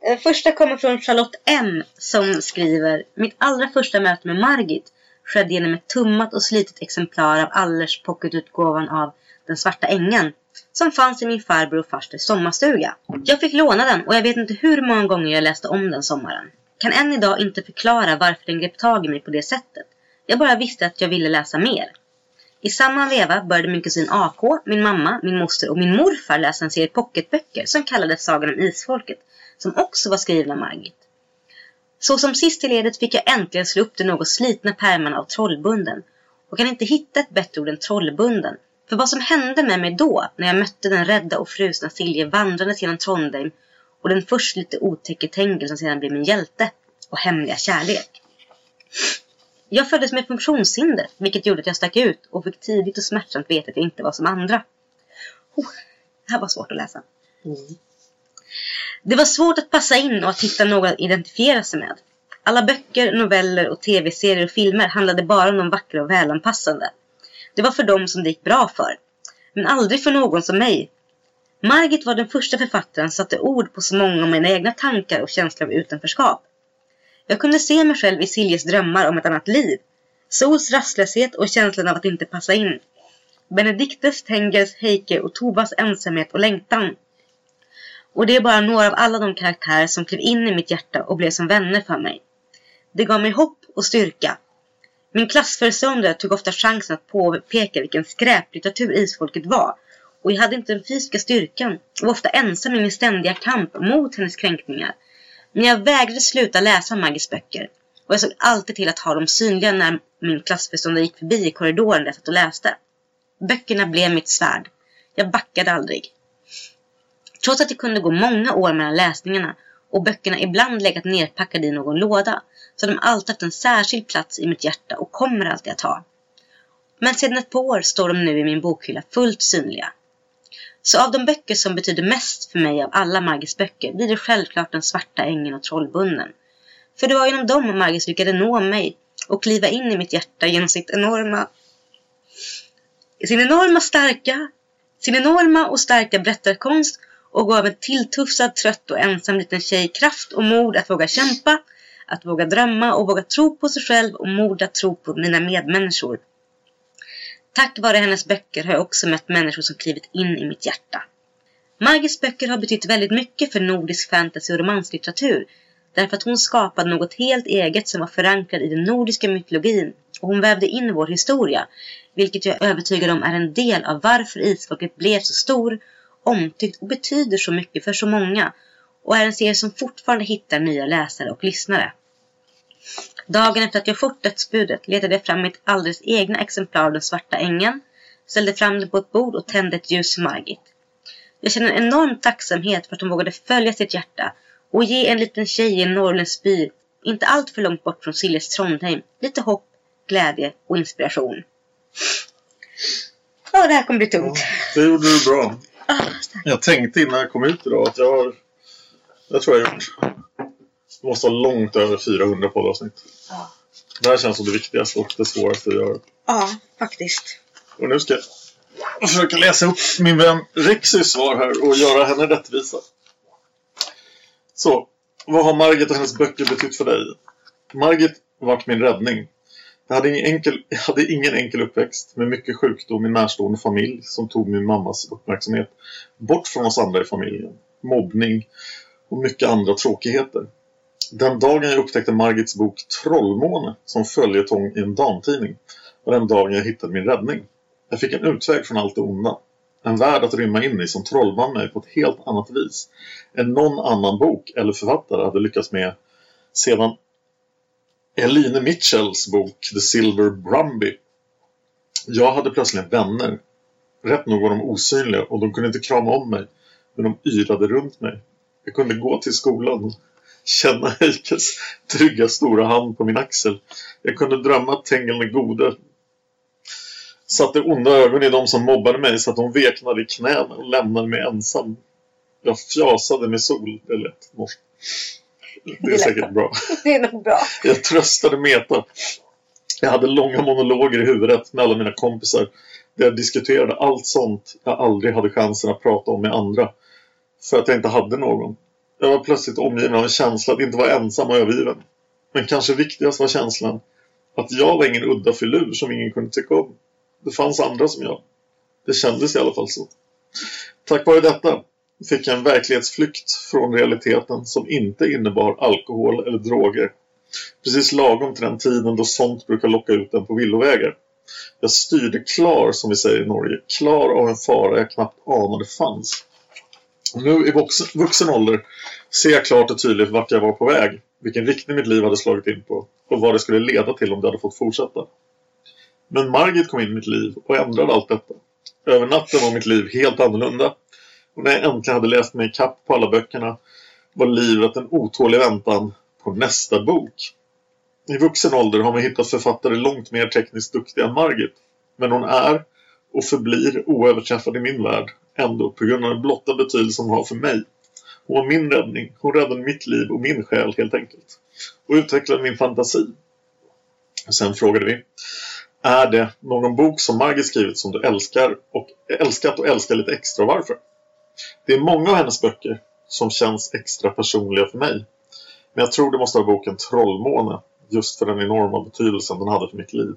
Eh, Första kommer från Charlotte M som skriver Mitt allra första möte med Margit skedde genom ett tummat och slitet exemplar av Allers pocketutgåvan av Den svarta ängen som fanns i min farbror och farsters sommarstuga. Jag fick låna den och jag vet inte hur många gånger jag läste om den sommaren. Kan än idag inte förklara varför den grep tag i mig på det sättet. Jag bara visste att jag ville läsa mer. I samma veva började min kusin AK, min mamma, min moster och min morfar läsa en serie pocketböcker som kallades Sagan om Isfolket, som också var skrivna av Margit. Så som sist i ledet fick jag äntligen slå upp de något slitna pärmarna av Trollbunden och kan inte hitta ett bättre ord än Trollbunden. För vad som hände med mig då, när jag mötte den rädda och frusna Silje vandrandes genom Trondheim och den först lite otäcke Tengel som sedan blev min hjälte och hemliga kärlek. Jag föddes med funktionshinder, vilket gjorde att jag stack ut och fick tidigt och smärtsamt veta att jag inte var som andra. Oh, det här var svårt att läsa. Mm. Det var svårt att passa in och att hitta någon att identifiera sig med. Alla böcker, noveller och tv-serier och filmer handlade bara om de vackra och välanpassande. Det var för dem som det gick bra för. Men aldrig för någon som mig. Margit var den första författaren som satte ord på så många av mina egna tankar och känslor av utanförskap. Jag kunde se mig själv i Siljes drömmar om ett annat liv. Sols rastlöshet och känslan av att inte passa in. Benediktes, Tengels, Heike och Tovas ensamhet och längtan. Och det är bara några av alla de karaktärer som klev in i mitt hjärta och blev som vänner för mig. Det gav mig hopp och styrka. Min klassföreståndare tog ofta chansen att påpeka vilken skräplitteratur isfolket var. Och jag hade inte den fysiska styrkan och var ofta ensam i min ständiga kamp mot hennes kränkningar. Men jag vägrade sluta läsa Maggis böcker. Och jag såg alltid till att ha dem synliga när min klassföreståndare gick förbi i korridoren där jag satt och läste. Böckerna blev mitt svärd. Jag backade aldrig. Trots att det kunde gå många år mellan läsningarna och böckerna ibland legat nerpackade i någon låda så har de alltid haft en särskild plats i mitt hjärta och kommer alltid att ha. Men sedan ett par år står de nu i min bokhylla fullt synliga. Så av de böcker som betyder mest för mig av alla Margits böcker blir det självklart Den svarta ängen och Trollbunden. För det var genom dem Margit lyckades nå mig och kliva in i mitt hjärta genom sitt enorma sin enorma starka sin enorma och starka berättarkonst och gav en tilltufsad, trött och ensam liten tjej kraft och mod att våga kämpa, att våga drömma och våga tro på sig själv och mod att tro på mina medmänniskor. Tack vare hennes böcker har jag också mött människor som klivit in i mitt hjärta. Margits böcker har betytt väldigt mycket för nordisk fantasy och romanslitteratur därför att hon skapade något helt eget som var förankrat i den nordiska mytologin och hon vävde in vår historia, vilket jag är övertygad om är en del av varför isfolket blev så stor omtyckt och betyder så mycket för så många och är en serie som fortfarande hittar nya läsare och lyssnare. Dagen efter att jag fått dödsbudet letade jag fram mitt alldeles egna exemplar av Den svarta ängen, ställde fram det på ett bord och tände ett ljus för Margit. Jag känner en enorm tacksamhet för att hon vågade följa sitt hjärta och ge en liten tjej i en norrländsk by, inte allt för långt bort från Siljes Trondheim, lite hopp, glädje och inspiration. Ja, det här kommer bli tungt. Ja, det gjorde du bra. Jag tänkte innan jag kom ut idag att jag har... Jag tror jag har gjort... Det måste vara långt över 400 poddavsnitt. Ja. Det här känns som det viktigaste och det svåraste jag gör. Ja, faktiskt. Och nu ska jag försöka läsa upp min vän Rexys svar här och göra henne rättvisa. Så, vad har Margit och hennes böcker betytt för dig? Margit varit min räddning. Jag hade ingen, enkel, jag hade ingen enkel uppväxt med mycket sjukdom i närstående familj som tog min mammas uppmärksamhet bort från oss andra i familjen. Mobbning och mycket andra tråkigheter. Den dagen jag upptäckte Margits bok Trollmåne som följetong i en damtidning var den dagen jag hittade min räddning. Jag fick en utväg från allt det onda. En värld att rymma in i som trollband mig på ett helt annat vis än någon annan bok eller författare hade lyckats med sedan Eline Mitchells bok The Silver Brumby. Jag hade plötsligt vänner. Rätt nog var de osynliga och de kunde inte krama om mig. Men de yrade runt mig. Jag kunde gå till skolan känna Heikes trygga stora hand på min axel. Jag kunde drömma att Tengil är gode. Satte onda ögon i de som mobbade mig så att de veknade i knäna och lämnade mig ensam. Jag fjasade med sol. Det lät norskt. Det är säkert bra. Det är nog bra. Jag tröstade Meta. Jag hade långa monologer i huvudet med alla mina kompisar. Där jag diskuterade allt sånt jag aldrig hade chansen att prata om med andra. För att jag inte hade någon. Jag var plötsligt omgiven av en känsla att inte vara ensam och övergiven. Men kanske viktigast var känslan Att jag var ingen udda filur som ingen kunde tycka om. Det fanns andra som jag. Det kändes i alla fall så. Tack vare detta fick jag en verklighetsflykt från realiteten som inte innebar alkohol eller droger. Precis lagom till den tiden då sånt brukar locka ut en på villovägar. Jag styrde klar, som vi säger i Norge, klar av en fara jag knappt anade fanns. Nu i vuxen, vuxen ålder ser jag klart och tydligt vart jag var på väg, vilken riktning mitt liv hade slagit in på och vad det skulle leda till om det hade fått fortsätta. Men Margit kom in i mitt liv och ändrade allt detta. Över natten var mitt liv helt annorlunda. Och när jag äntligen hade läst mig kapp på alla böckerna var livet en otålig väntan på nästa bok. I vuxen ålder har man hittat författare långt mer tekniskt duktiga än Margit. Men hon är och förblir oöverträffad i min värld ändå på grund av den blotta betydelse hon har för mig. Hon var min räddning. Hon räddade mitt liv och min själ helt enkelt. Och utvecklade min fantasi. Sen frågade vi. Är det någon bok som Margit skrivit som du älskar och älskat och älskar lite extra och varför? Det är många av hennes böcker som känns extra personliga för mig. Men jag tror det måste vara boken Trollmåne just för den enorma betydelsen den hade för mitt liv.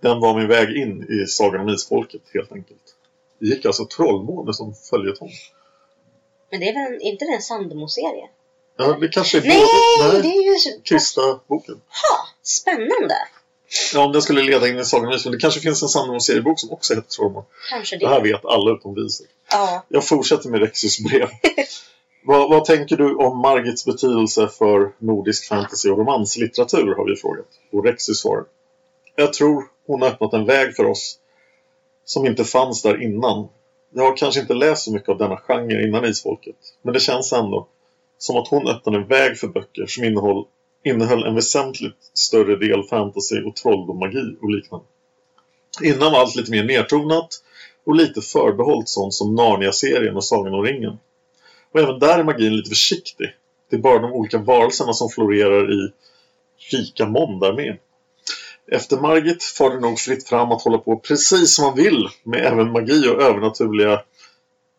Den var min väg in i Sagan om Isfolket helt enkelt. Det gick alltså Trollmåne som följetong. Men det är väl inte det en Sandemo-serie? Ja, det kanske är Nej, både... det är ju... Krista-boken. Ha, spännande! Ja, om den skulle leda in i Sagan om Isfolket. Det kanske finns en Sandemo-seriebok som också heter Trollmåne. Kanske Det här det. vet alla utom Diesel. Ja. Jag fortsätter med Rexys brev. vad, vad tänker du om Margits betydelse för nordisk fantasy och romanslitteratur har vi frågat. Och Rexy svarar. Jag tror hon har öppnat en väg för oss som inte fanns där innan. Jag har kanske inte läst så mycket av denna genre innan Isfolket. Men det känns ändå som att hon öppnade en väg för böcker som innehåll, innehöll en väsentligt större del fantasy och trolldom, magi och liknande. Innan var allt lite mer nedtonat och lite förbehållt sånt som Narnia-serien och Sagan om ringen. Och även där är magin lite försiktig. Det är bara de olika varelserna som florerar i rika mån med. Efter Margit får det nog fritt fram att hålla på precis som man vill med även magi och övernaturliga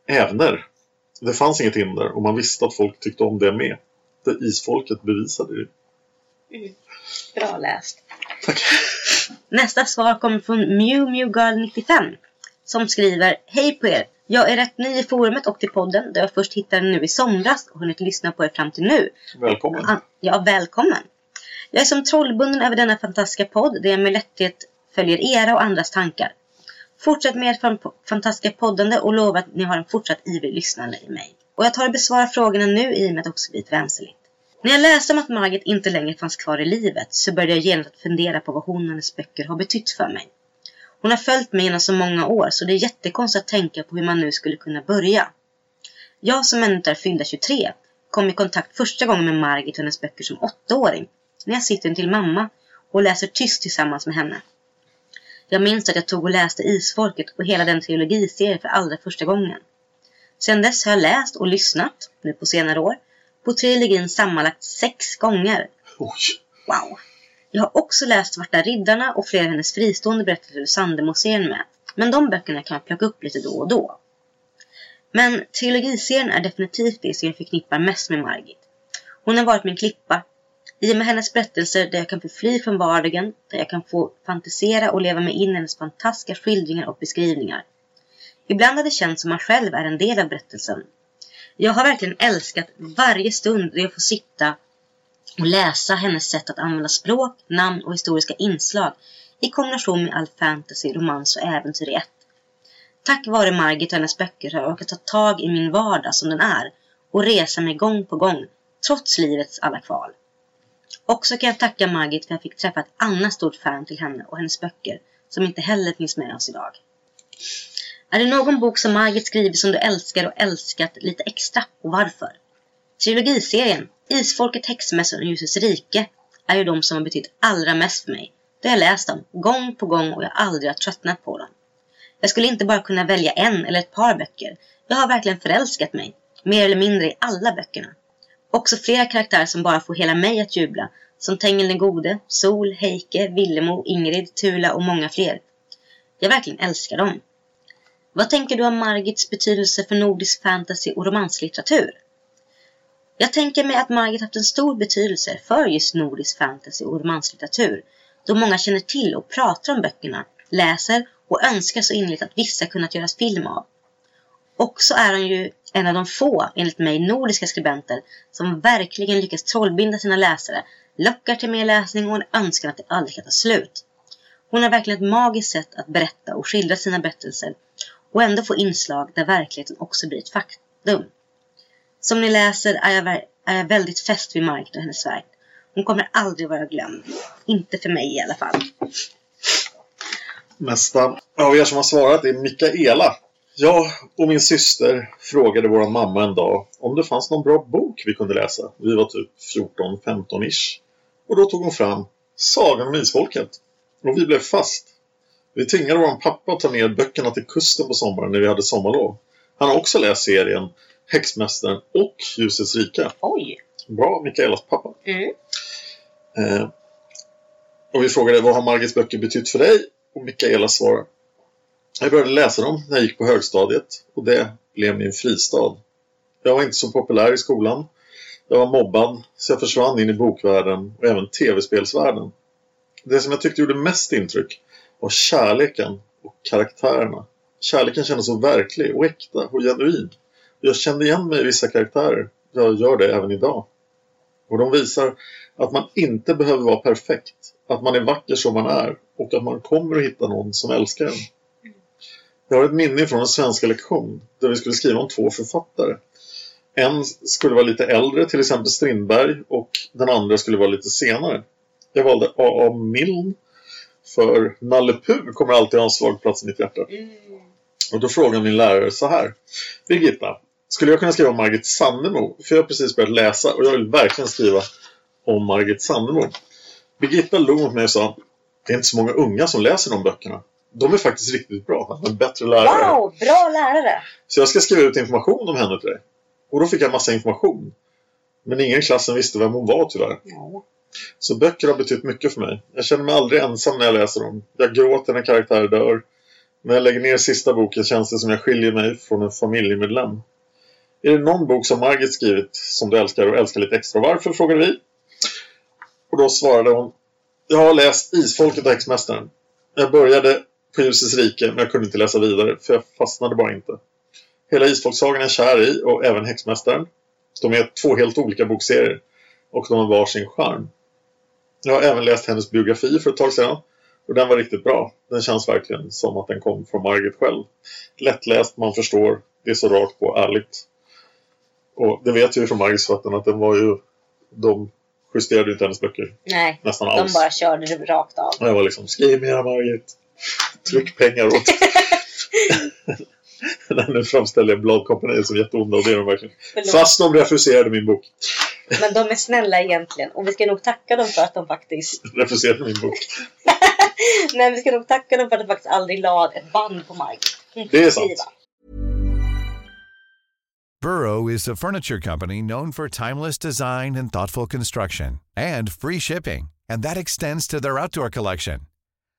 ävner. Det fanns inget hinder och man visste att folk tyckte om det med. Det isfolket bevisade det. Bra läst. Nästa svar kommer från Mew Mew Girl 95 som skriver Hej på er! Jag är rätt ny i forumet och till podden där jag först hittade nu i somras och hunnit lyssna på er fram till nu. Välkommen. Ja, välkommen! Jag är som trollbunden över denna fantastiska podd där jag med lätthet följer era och andras tankar. Fortsätt med ert fan- fantastiska poddande och lova att ni har en fortsatt ivrig lyssnare i mig. Och jag tar och besvarar frågorna nu i och med att också blivit vänsterligt. När jag läste om att Margit inte längre fanns kvar i livet så började jag genast att fundera på vad hon och hennes böcker har betytt för mig. Hon har följt mig genom så många år så det är jättekonstigt att tänka på hur man nu skulle kunna börja. Jag som ännu inte är fyllda 23 kom i kontakt första gången med Margit och hennes böcker som åttaåring när jag sitter till mamma och läser tyst tillsammans med henne. Jag minns att jag tog och läste Isfolket och hela den trilogiserien för allra första gången. Sedan dess har jag läst och lyssnat, nu på senare år, på trilogin sammanlagt sex gånger. Oj. Wow! Jag har också läst Svarta Riddarna och flera av hennes fristående berättelser ur Sandemo-serien med. Men de böckerna kan jag plocka upp lite då och då. Men trilogiserien är definitivt det som jag förknippar mest med Margit. Hon har varit min klippa. I och med hennes berättelser där jag kan få fly från vardagen, där jag kan få fantisera och leva mig in i hennes fantastiska skildringar och beskrivningar. Ibland har det känts som man själv är en del av berättelsen. Jag har verkligen älskat varje stund då jag får sitta och läsa hennes sätt att använda språk, namn och historiska inslag i kombination med all fantasy, romans och äventyr i ett. Tack vare Margit och hennes böcker har jag orkat ta tag i min vardag som den är och resa mig gång på gång, trots livets alla kval. Också kan jag tacka Margit för att jag fick träffa ett annat stort fan till henne och hennes böcker som inte heller finns med oss idag. Är det någon bok som Margit skrivit som du älskar och älskat lite extra och varför? Trilogiserien Isfolket, Häxmässan och Ljusets rike är ju de som har betytt allra mest för mig. Det har jag läst dem gång på gång och jag aldrig har tröttnat på dem. Jag skulle inte bara kunna välja en eller ett par böcker. Jag har verkligen förälskat mig, mer eller mindre i alla böckerna. Också flera karaktärer som bara får hela mig att jubla, som Tengil den gode, Sol, Heike, Villemo, Ingrid, Tula och många fler. Jag verkligen älskar dem. Vad tänker du om Margits betydelse för nordisk fantasy och romanslitteratur? Jag tänker mig att Margit haft en stor betydelse för just nordisk fantasy och romanslitteratur då många känner till och pratar om böckerna, läser och önskar så innerligt att vissa kunnat göras film av. Också är hon ju en av de få, enligt mig, nordiska skribenter som verkligen lyckas trollbinda sina läsare, lockar till mer läsning och en önskan att det aldrig ska ta slut. Hon har verkligen ett magiskt sätt att berätta och skildra sina berättelser och ändå få inslag där verkligheten också blir ett faktum. Som ni läser är jag, är jag väldigt fäst vid Margit och hennes verk. Hon kommer aldrig vara glömd. Inte för mig i alla fall. Nästa av er som har svarat är Mikaela. Jag och min syster frågade vår mamma en dag om det fanns någon bra bok vi kunde läsa. Vi var typ 14-15-ish. Och då tog hon fram Sagan om Isfolket. Och vi blev fast. Vi tvingade vår pappa att ta ner böckerna till kusten på sommaren när vi hade sommarlov. Han har också läst serien Häxmästaren och Ljusets rike. Oj! Bra, Mikaelas pappa. Mm. Eh, och vi frågade vad har Margits böcker betytt för dig? Och Mikaela svarade Jag började läsa dem när jag gick på högstadiet och det blev min fristad. Jag var inte så populär i skolan. Jag var mobbad så jag försvann in i bokvärlden och även tv-spelsvärlden. Det som jag tyckte gjorde mest intryck av kärleken och karaktärerna. Kärleken kändes så verklig och äkta och genuin. Jag kände igen mig i vissa karaktärer. Jag gör det även idag. Och de visar att man inte behöver vara perfekt. Att man är vacker som man är. Och att man kommer att hitta någon som älskar en. Jag har ett minne från en svenska lektion där vi skulle skriva om två författare. En skulle vara lite äldre, till exempel Strindberg, och den andra skulle vara lite senare. Jag valde A.A. Milne för Nalle Puh kommer alltid ha en svag plats i mitt hjärta. Och då frågade min lärare så här. Birgitta, skulle jag kunna skriva om Margit Sandemo? För jag har precis börjat läsa och jag vill verkligen skriva om Margit Sandemo. Birgitta log mot mig och sa det är inte så många unga som läser de böckerna. De är faktiskt riktigt bra. En bättre lärare. Wow, bra lärare! Så jag ska skriva ut information om henne till dig. Och då fick jag massa information. Men ingen i klassen visste vem hon var tyvärr. Ja. Så böcker har betytt mycket för mig. Jag känner mig aldrig ensam när jag läser dem. Jag gråter när karaktärer dör. När jag lägger ner sista boken känns det som jag skiljer mig från en familjemedlem. Är det någon bok som Margit skrivit som du älskar och älskar lite extra? Varför? frågade vi. Och då svarade hon. Jag har läst Isfolket och Häxmästaren. Jag började på Ljusets rike men jag kunde inte läsa vidare för jag fastnade bara inte. Hela Isfolksagan är jag kär i och även Häxmästaren. De är två helt olika bokserier och de har var sin charm. Jag har även läst hennes biografi för ett tag sedan och den var riktigt bra. Den känns verkligen som att den kom från Margit själv. Lättläst, man förstår, det är så rakt på, ärligt. Och det vet vi från Margits författaren att den var ju... De justerade ju inte hennes böcker Nej, nästan de alls. bara körde det rakt av. Och jag var liksom, skriv mera Margit. Tryck pengar åt. nu framställer jag bladkompaniet som jätteonda och det är de verkligen. Förlåt. Fast de refuserade min bok. Men de är snälla egentligen. Och vi ska nog tacka dem för att de faktiskt... Refuserade min bok. Nej, vi ska nog tacka dem för att de faktiskt aldrig la ett band på Margit. Hon Det är sant. Burrow is a furniture company known for timeless design and thoughtful construction and free shipping, and that extends to their outdoor collection.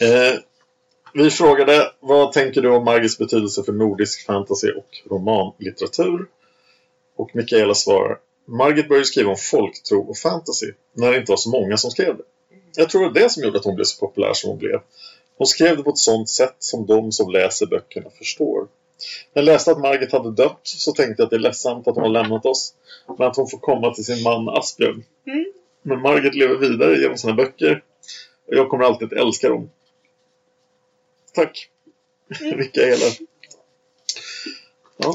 Eh, Vi frågade vad tänker du om Margits betydelse för nordisk fantasy och romanlitteratur? Och Mikaela svarar Margit började skriva om folktro och fantasy när det inte var så många som skrev det. Jag tror det var det som gjorde att hon blev så populär som hon blev. Hon skrev det på ett sånt sätt som de som läser böckerna förstår. När jag läste att Margit hade dött så tänkte jag att det är ledsamt att hon har lämnat oss. Men att hon får komma till sin man Asbjörn. Mm. Men Margit lever vidare genom sina böcker. Och jag kommer alltid att älska dem. Tack. Mikaela. Ja.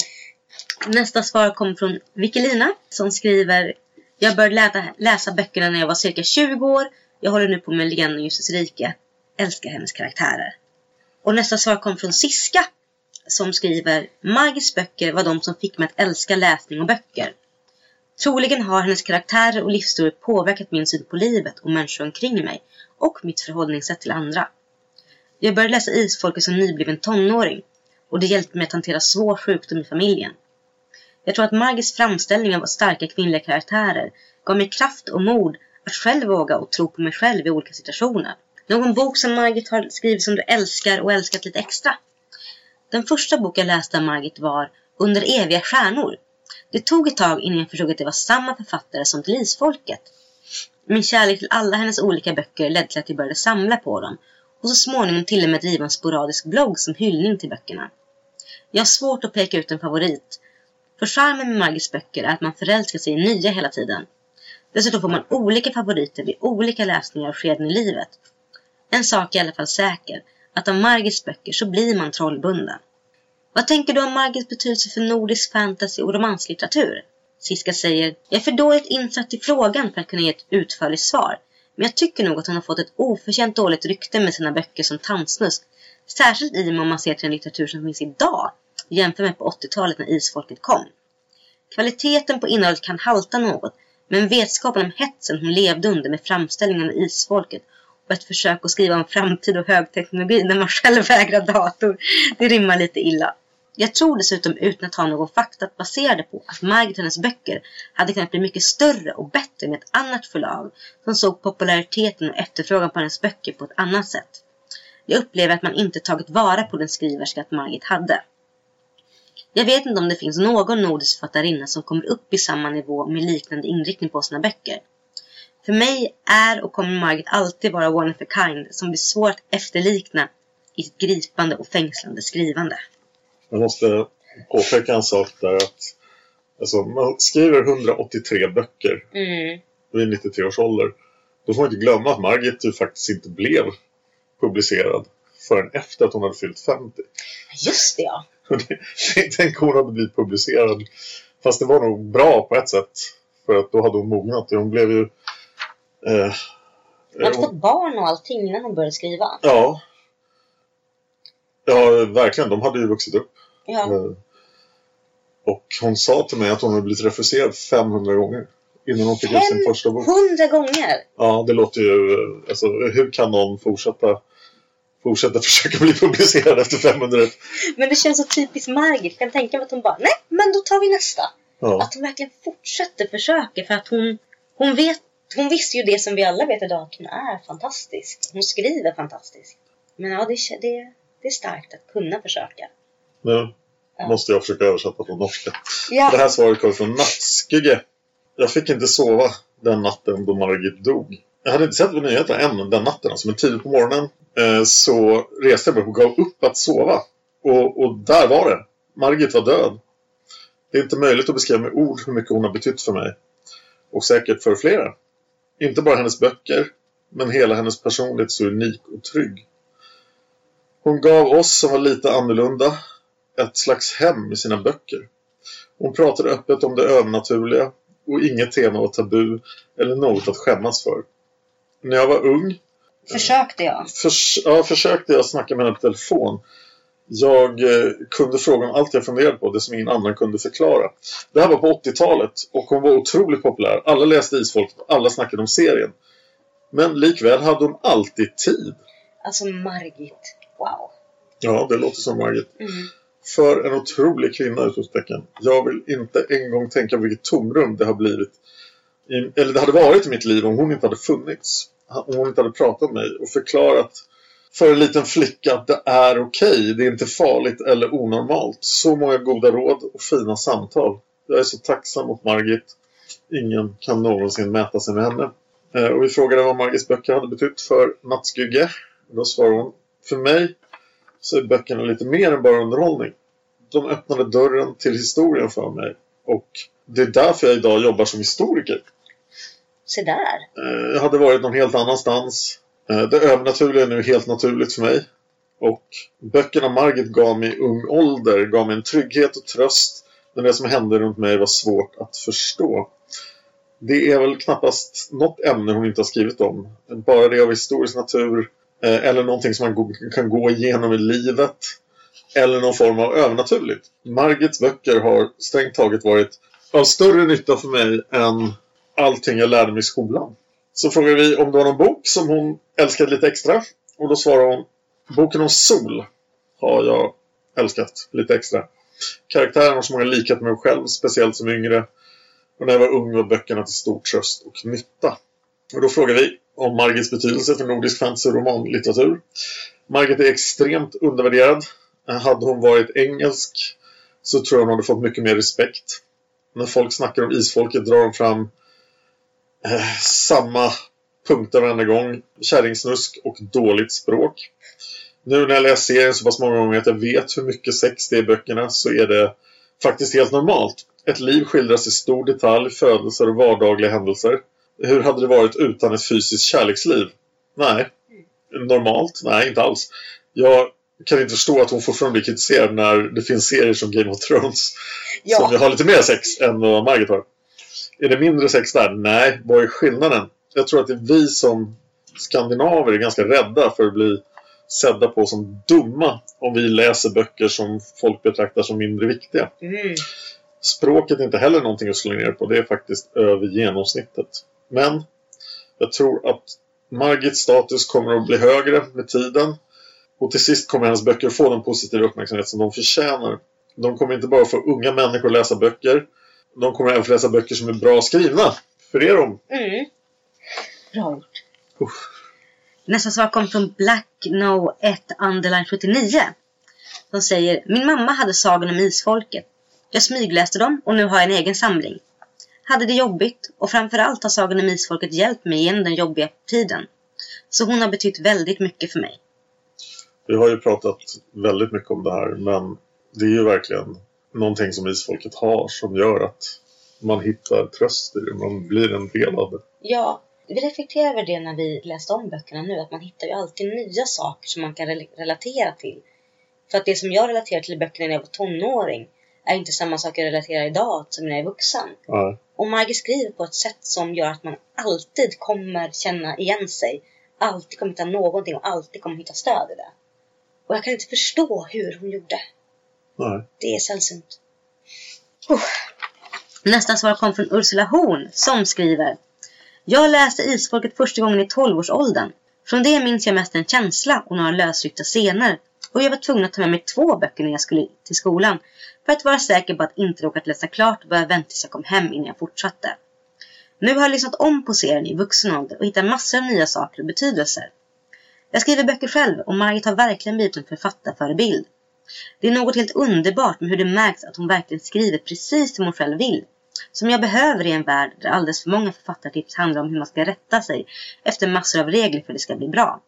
Nästa svar kommer från Vikkelina som skriver Jag började läsa, läsa böckerna när jag var cirka 20 år. Jag håller nu på med Legenden om Justus rike. Älskar hennes karaktärer. Och nästa svar kommer från Siska som skriver Margits böcker var de som fick mig att älska läsning och böcker. Troligen har hennes karaktärer och livsstory påverkat min syn på livet och människor omkring mig och mitt förhållningssätt till andra. Jag började läsa Isfolket som nybliven tonåring och det hjälpte mig att hantera svår sjukdom i familjen. Jag tror att Margits framställning av starka kvinnliga karaktärer gav mig kraft och mod att själv våga och tro på mig själv i olika situationer. Någon bok som Margit har skrivit som du älskar och älskat lite extra? Den första bok jag läste av Margit var Under eviga stjärnor. Det tog ett tag innan jag förstod att det var samma författare som till Isfolket. Min kärlek till alla hennes olika böcker ledde till att jag började samla på dem och så småningom till och med driva en sporadisk blogg som hyllning till böckerna. Jag har svårt att peka ut en favorit. För charmen med Margits böcker är att man förälskar sig i nya hela tiden. Dessutom får man olika favoriter vid olika läsningar och skeden i livet. En sak är i alla fall säker, att av Margits böcker så blir man trollbunden. Vad tänker du om Margits betydelse för nordisk fantasy och romanslitteratur? Siska säger, jag är för dåligt insatt i frågan för att kunna ge ett utförligt svar. Men jag tycker nog att hon har fått ett oförtjänt dåligt rykte med sina böcker som tantsnusk, Särskilt i och med om man ser till den litteratur som finns idag jämfört med på 80-talet när isfolket kom. Kvaliteten på innehållet kan halta något, men vetskapen om hetsen hon levde under med framställningen av isfolket och ett försök att skriva om framtid och högteknologi när man själv vägrar dator, det rimmar lite illa. Jag tror dessutom utan att ha någon fakta att basera det på att Margit och hennes böcker hade kunnat bli mycket större och bättre med ett annat förlag som såg populariteten och efterfrågan på hennes böcker på ett annat sätt. Jag upplever att man inte tagit vara på den skriverska att Margit hade. Jag vet inte om det finns någon nordisk författarinna som kommer upp i samma nivå med liknande inriktning på sina böcker. För mig är och kommer Margit alltid vara one of a kind som blir svår att efterlikna i sitt gripande och fängslande skrivande. Jag måste påpeka en sak där att alltså, man skriver 183 böcker Mm. vid 93 års ålder. Då får man inte glömma att Margit ju faktiskt inte blev publicerad förrän efter att hon hade fyllt 50. Just det ja. Tänk hon hade blivit publicerad. Fast det var nog bra på ett sätt. För att då hade hon mognat. Hon blev ju... Eh, Hon hade hon- fått barn och allting innan hon började skriva. Ja. Ja, verkligen. De hade ju vuxit upp. Ja. Eh, Och hon sa till mig att hon hade blivit refuserad 500 gånger. Innan hon fick ut sin första bok. 500 gånger! Ja, det låter ju... Alltså, hur kan någon fortsätta, fortsätta försöka bli publicerad efter 500? Men det känns så typiskt Margit. Kan tänka mig att hon bara, nej men då tar vi nästa. Ja. Att hon verkligen fortsätter försöka för att hon, hon vet, hon visste ju det som vi alla vet idag, att hon är fantastisk. Hon skriver fantastiskt. Men ja, det, det, det är starkt att kunna försöka. Nu Ja. måste jag försöka översätta från norska. Ja. Det här svaret kommer från Nattskygge. Jag fick inte sova den natten då Margit dog. Jag hade inte sett på nyheterna än den natten, alltså, men tidigt på morgonen eh, så reste jag mig och gav upp att sova. Och, och där var det. Margit var död. Det är inte möjligt att beskriva med ord hur mycket hon har betytt för mig. Och säkert för flera. Inte bara hennes böcker, men hela hennes personlighet så unik och trygg. Hon gav oss som var lite annorlunda ett slags hem i sina böcker. Hon pratade öppet om det övernaturliga och inget tema var tabu eller något att skämmas för. När jag var ung Försökte jag. förs ja, försökte jag snacka med henne på telefon. Jag eh, kunde fråga om allt jag funderade på, det som ingen annan kunde förklara. Det här var på 80-talet och hon var otroligt populär. Alla läste Isfolket och alla snackade om serien. Men likväl hade hon alltid tid. Alltså Margit. Wow. Ja, det låter som Margit. Mm. För en otrolig kvinna, utropstecken. Jag vill inte en gång tänka på vilket tomrum det har blivit. I, eller det hade varit i mitt liv om hon inte hade funnits. Om hon inte hade pratat med mig och förklarat för en liten flicka att det är okej, det är inte farligt eller onormalt. Så många goda råd och fina samtal. Jag är så tacksam mot Margit. Ingen kan någonsin mäta sig med henne. Eh, och vi frågade vad Margits böcker hade betytt för Nattskygge. Då svarade hon, för mig så är böckerna lite mer än bara underhållning. De öppnade dörren till historien för mig. Och det är därför jag idag jobbar som historiker. Se där. Eh, Jag hade varit någon helt annanstans. Eh, Det övernaturliga är nu helt naturligt för mig. Och böckerna Margit gav mig i ung ålder gav mig en trygghet och tröst när det som hände runt mig var svårt att förstå. Det är väl knappast något ämne hon inte har skrivit om. Bara det av historisk natur Eh, eller någonting som man kan gå igenom i livet. Eller någon form av övernaturligt. Margits böcker har strängt taget varit av större nytta för mig än allting jag lärde mig i skolan. Så frågar vi om det var någon bok som hon älskade lite extra. Och då svarar hon Boken om sol har jag älskat lite extra. Karaktären har så många likheter med mig själv, speciellt som yngre. Och när jag var ung var böckerna till stor tröst och nytta. Och då frågar vi om Margits betydelse för nordisk fantasy och romanlitteratur. Margit är extremt undervärderad. Hade hon varit engelsk så tror jag hon hade fått mycket mer respekt. När folk snackar om isfolket drar de fram eh, samma punkter varenda gång. Kärringsnusk och dåligt språk. Nu när jag läser serien så pass många gånger att jag vet hur mycket sex det är i böckerna så är det faktiskt helt normalt. Ett liv skildras i stor detalj, födelser och vardagliga händelser. Hur hade det varit utan ett fysiskt kärleksliv? Nej. Normalt? Nej, inte alls. Jag kan inte förstå att hon fortfarande blir kritiserad när det finns serier som Game of Thrones Ja. som ju har lite mer sex än vad Margit har. Är det mindre sex där? Nej, vad är skillnaden? Jag tror att det är vi som skandinaver är ganska rädda för att bli sedda på som dumma om vi läser böcker som folk betraktar som mindre viktiga. Mm. Språket är inte heller någonting att slå ner på. Det är faktiskt över genomsnittet. Men jag tror att Margits status kommer att bli högre med tiden. Och till sist kommer hennes böcker få den positiva uppmärksamhet som de förtjänar. De kommer inte bara få unga människor att läsa böcker. De kommer även få läsa böcker som är bra skrivna. För det är de. Mm. Bra gjort. Nästa svar kom från Black No 1 underline 79. De säger Min mamma hade Sagan om Isfolket. Jag smygläste dem och nu har jag en egen samling. Hade det jobbigt och framförallt har Sagan om Isfolket hjälpt mig igenom den jobbiga tiden. Så hon har betytt väldigt mycket för mig. Vi har ju pratat väldigt mycket om det här men det är ju verkligen någonting som isfolket har som gör att man hittar tröst i det. Man blir en del av det. Ja, vi reflekterar över det när vi läste om böckerna nu. Att man hittar ju alltid nya saker som man kan rel- relatera till. För att det som jag relaterar till i böckerna när jag var tonåring är inte samma sak jag relaterar idag som när jag är vuxen. Ja. Och Margit skriver på ett sätt som gör att man alltid kommer känna igen sig. Alltid kommer hitta någonting och alltid kommer hitta stöd i det. Och jag kan inte förstå hur hon gjorde. Nej. Det är sällsynt. Uh. Nästa svar kom från Ursula Horn som skriver Jag läste Isfolket första gången i 12-årsåldern. Från det minns jag mest en känsla och några lösryckta scener. Och jag var tvungen att ta med mig två böcker när jag skulle till skolan för att vara säker på att inte råkat läsa klart och börja vänta tills jag kom hem innan jag fortsatte. Nu har jag lyssnat om på serien i vuxen ålder och hittat massor av nya saker och betydelser. Jag skriver böcker själv och Margit har verkligen blivit en författarförebild. Det är något helt underbart med hur det märks att hon verkligen skriver precis som hon själv vill. Som jag behöver i en värld där alldeles för många författartips handlar om hur man ska rätta sig efter massor av regler för att det ska bli bra.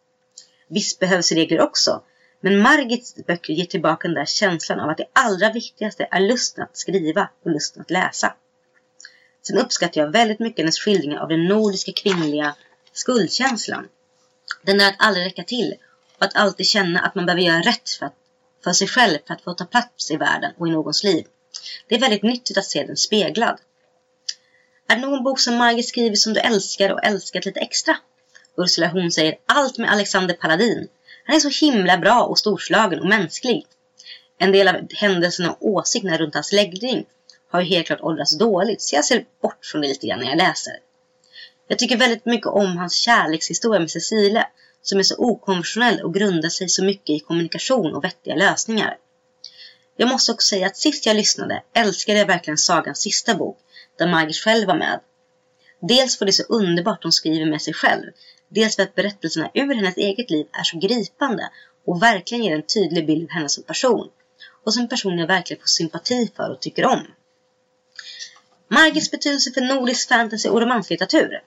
Visst behövs regler också, men Margits böcker ger tillbaka den där känslan av att det allra viktigaste är lusten att skriva och lusten att läsa. Sen uppskattar jag väldigt mycket hennes skildringar av den nordiska kvinnliga skuldkänslan. Den där att aldrig räcka till och att alltid känna att man behöver göra rätt för, att, för sig själv för att få ta plats i världen och i någons liv. Det är väldigt nyttigt att se den speglad. Är det någon bok som Margit skriver som du älskar och älskat lite extra? Ursula hon säger allt med Alexander Paladin. Han är så himla bra och storslagen och mänsklig. En del av händelserna och åsikterna runt hans läggning har ju helt klart åldrats dåligt så jag ser bort från det lite grann när jag läser. Jag tycker väldigt mycket om hans kärlekshistoria med Cecilia som är så okonventionell och grundar sig så mycket i kommunikation och vettiga lösningar. Jag måste också säga att sist jag lyssnade älskade jag verkligen sagans sista bok, där Margit själv var med. Dels för det är så underbart hon skriver med sig själv. Dels för att berättelserna ur hennes eget liv är så gripande och verkligen ger en tydlig bild av henne som person. Och som person jag verkligen får sympati för och tycker om. Margits betydelse för nordisk fantasy och romanslitteratur.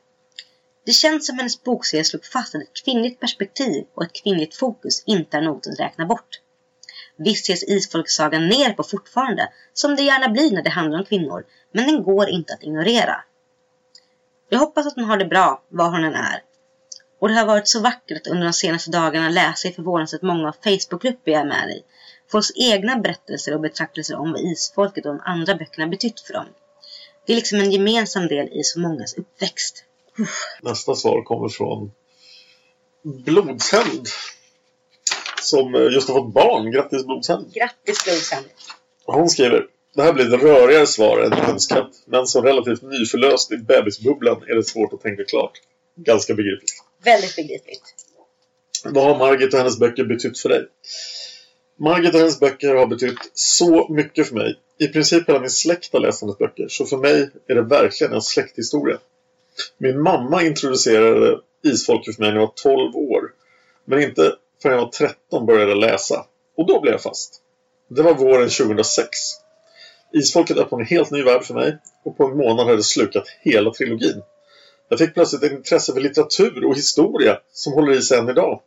Det känns som hennes bokserie slog fast att ett kvinnligt perspektiv och ett kvinnligt fokus inte är något att räkna bort. Visst ses Isfolksagan ner på fortfarande, som det gärna blir när det handlar om kvinnor, men den går inte att ignorera. Jag hoppas att hon har det bra, var hon än är. Och det har varit så vackert att under de senaste dagarna läsa i förvånansvärt många Facebookgrupper jag är med i. Folks egna berättelser och betraktelser om vad isfolket och de andra böckerna betytt för dem. Det är liksom en gemensam del i så mångas uppväxt. Nästa svar kommer från Blodshämnd. Som just har fått barn. Grattis Blodshämnd. Grattis Blodshämnd! Hon skriver Det här blir ett rörigare svar än önskat. Men som relativt nyförlöst i bebisbubblan är det svårt att tänka klart. Ganska begripligt. Väldigt begripligt. Vad har Margit och hennes böcker betytt för dig? Margit och hennes böcker har betytt så mycket för mig. I princip hela min släkt har läst hennes böcker. Så för mig är det verkligen en släkthistoria. Min mamma introducerade isfolket för mig när jag var 12 år. Men inte förrän jag var 13 började läsa. Och då blev jag fast. Det var våren 2006. Isfolket öppnade en helt ny värld för mig. Och på en månad hade det slukat hela trilogin. Jag fick plötsligt ett intresse för litteratur och historia som håller i sig än idag.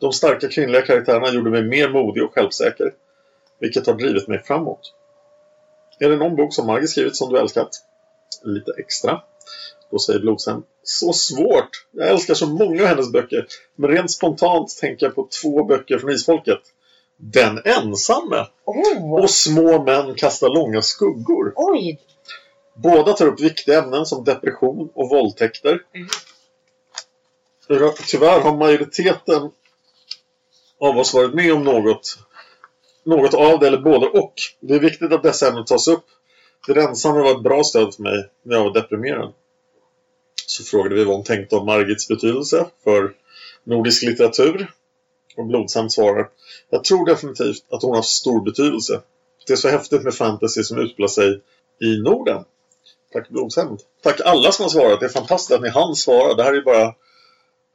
De starka kvinnliga karaktärerna gjorde mig mer modig och självsäker. Vilket har drivit mig framåt. Är det någon bok som Margit skrivit som du älskat? Lite extra. Då säger Blodsen. Så svårt! Jag älskar så många av hennes böcker. Men rent spontant tänker jag på två böcker från Isfolket. Den ensamme! Oh. Och Små män kastar långa skuggor. Oj! Båda tar upp viktiga ämnen som depression och våldtäkter. Tyvärr har majoriteten av oss varit med om något, något av det eller både och. Det är viktigt att dessa ämnen tas upp. Det ensamma var ett bra stöd för mig när jag var deprimerad. Så frågade vi vad hon tänkte om Margits betydelse för nordisk litteratur. Och Blodsamt svarar Jag tror definitivt att hon har stor betydelse. Det är så häftigt med fantasy som utspelar sig i Norden. Tack Blodshämnd. Tack alla som har svarat. Det är fantastiskt att ni hann svara. Det här är bara...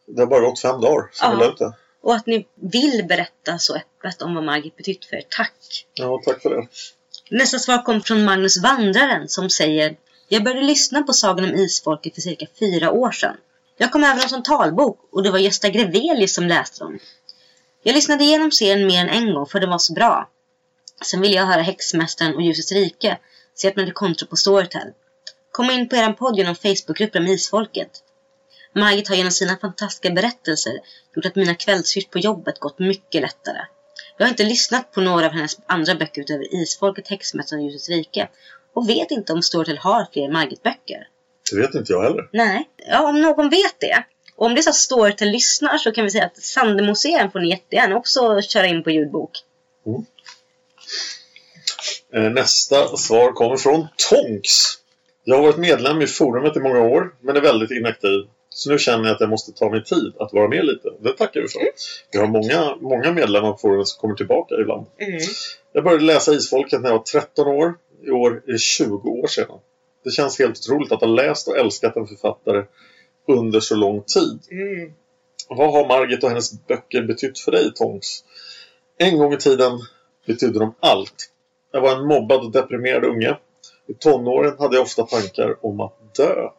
Det har bara gått fem dagar Ja. vi la ut det. Och att ni vill berätta så öppet om vad Margit betytt för er. Tack! Ja, tack för det. Nästa svar kom från Magnus Vandraren som säger Jag började lyssna på Sagan om Isfolket för cirka fyra år sedan. Jag kom över dem som talbok och det var Gösta Grevelius som läste dem. Jag lyssnade igenom serien mer än en gång för den var så bra. Sen ville jag höra Häxmästaren och Ljusets rike så jag öppnade konto på Storytel. Kom in på er podd genom Facebookgruppen med Isfolket. Margit har genom sina fantastiska berättelser gjort att mina kvällshyrt på jobbet gått mycket lättare. Jag har inte lyssnat på några av hennes andra böcker utöver Isfolket, Häxmästaren och Ljusets rike och vet inte om Storytel har fler Margit-böcker. Det vet inte jag heller. Nej, ja, om någon vet det. Och om det är så att Storytel lyssnar så kan vi säga att Sandemuseum får ni jättegärna också köra in på ljudbok. Eh, Nästa svar kommer från Tonks. Jag har varit medlem i forumet i många år, men är väldigt inaktiv. Så nu känner jag att jag måste ta mig tid att vara med lite. Det tackar vi för. Vi har många, många medlemmar på forumet som kommer tillbaka ibland. Mm. Jag började läsa Isfolket när jag var 13 år. I år är det 20 år sedan. Det känns helt otroligt att ha läst och älskat en författare under så lång tid. Mm. Vad har Margit och hennes böcker betytt för dig, Tongs? En gång i tiden betydde de allt. Jag var en mobbad och deprimerad unge. I tonåren hade jag ofta tankar om att dö.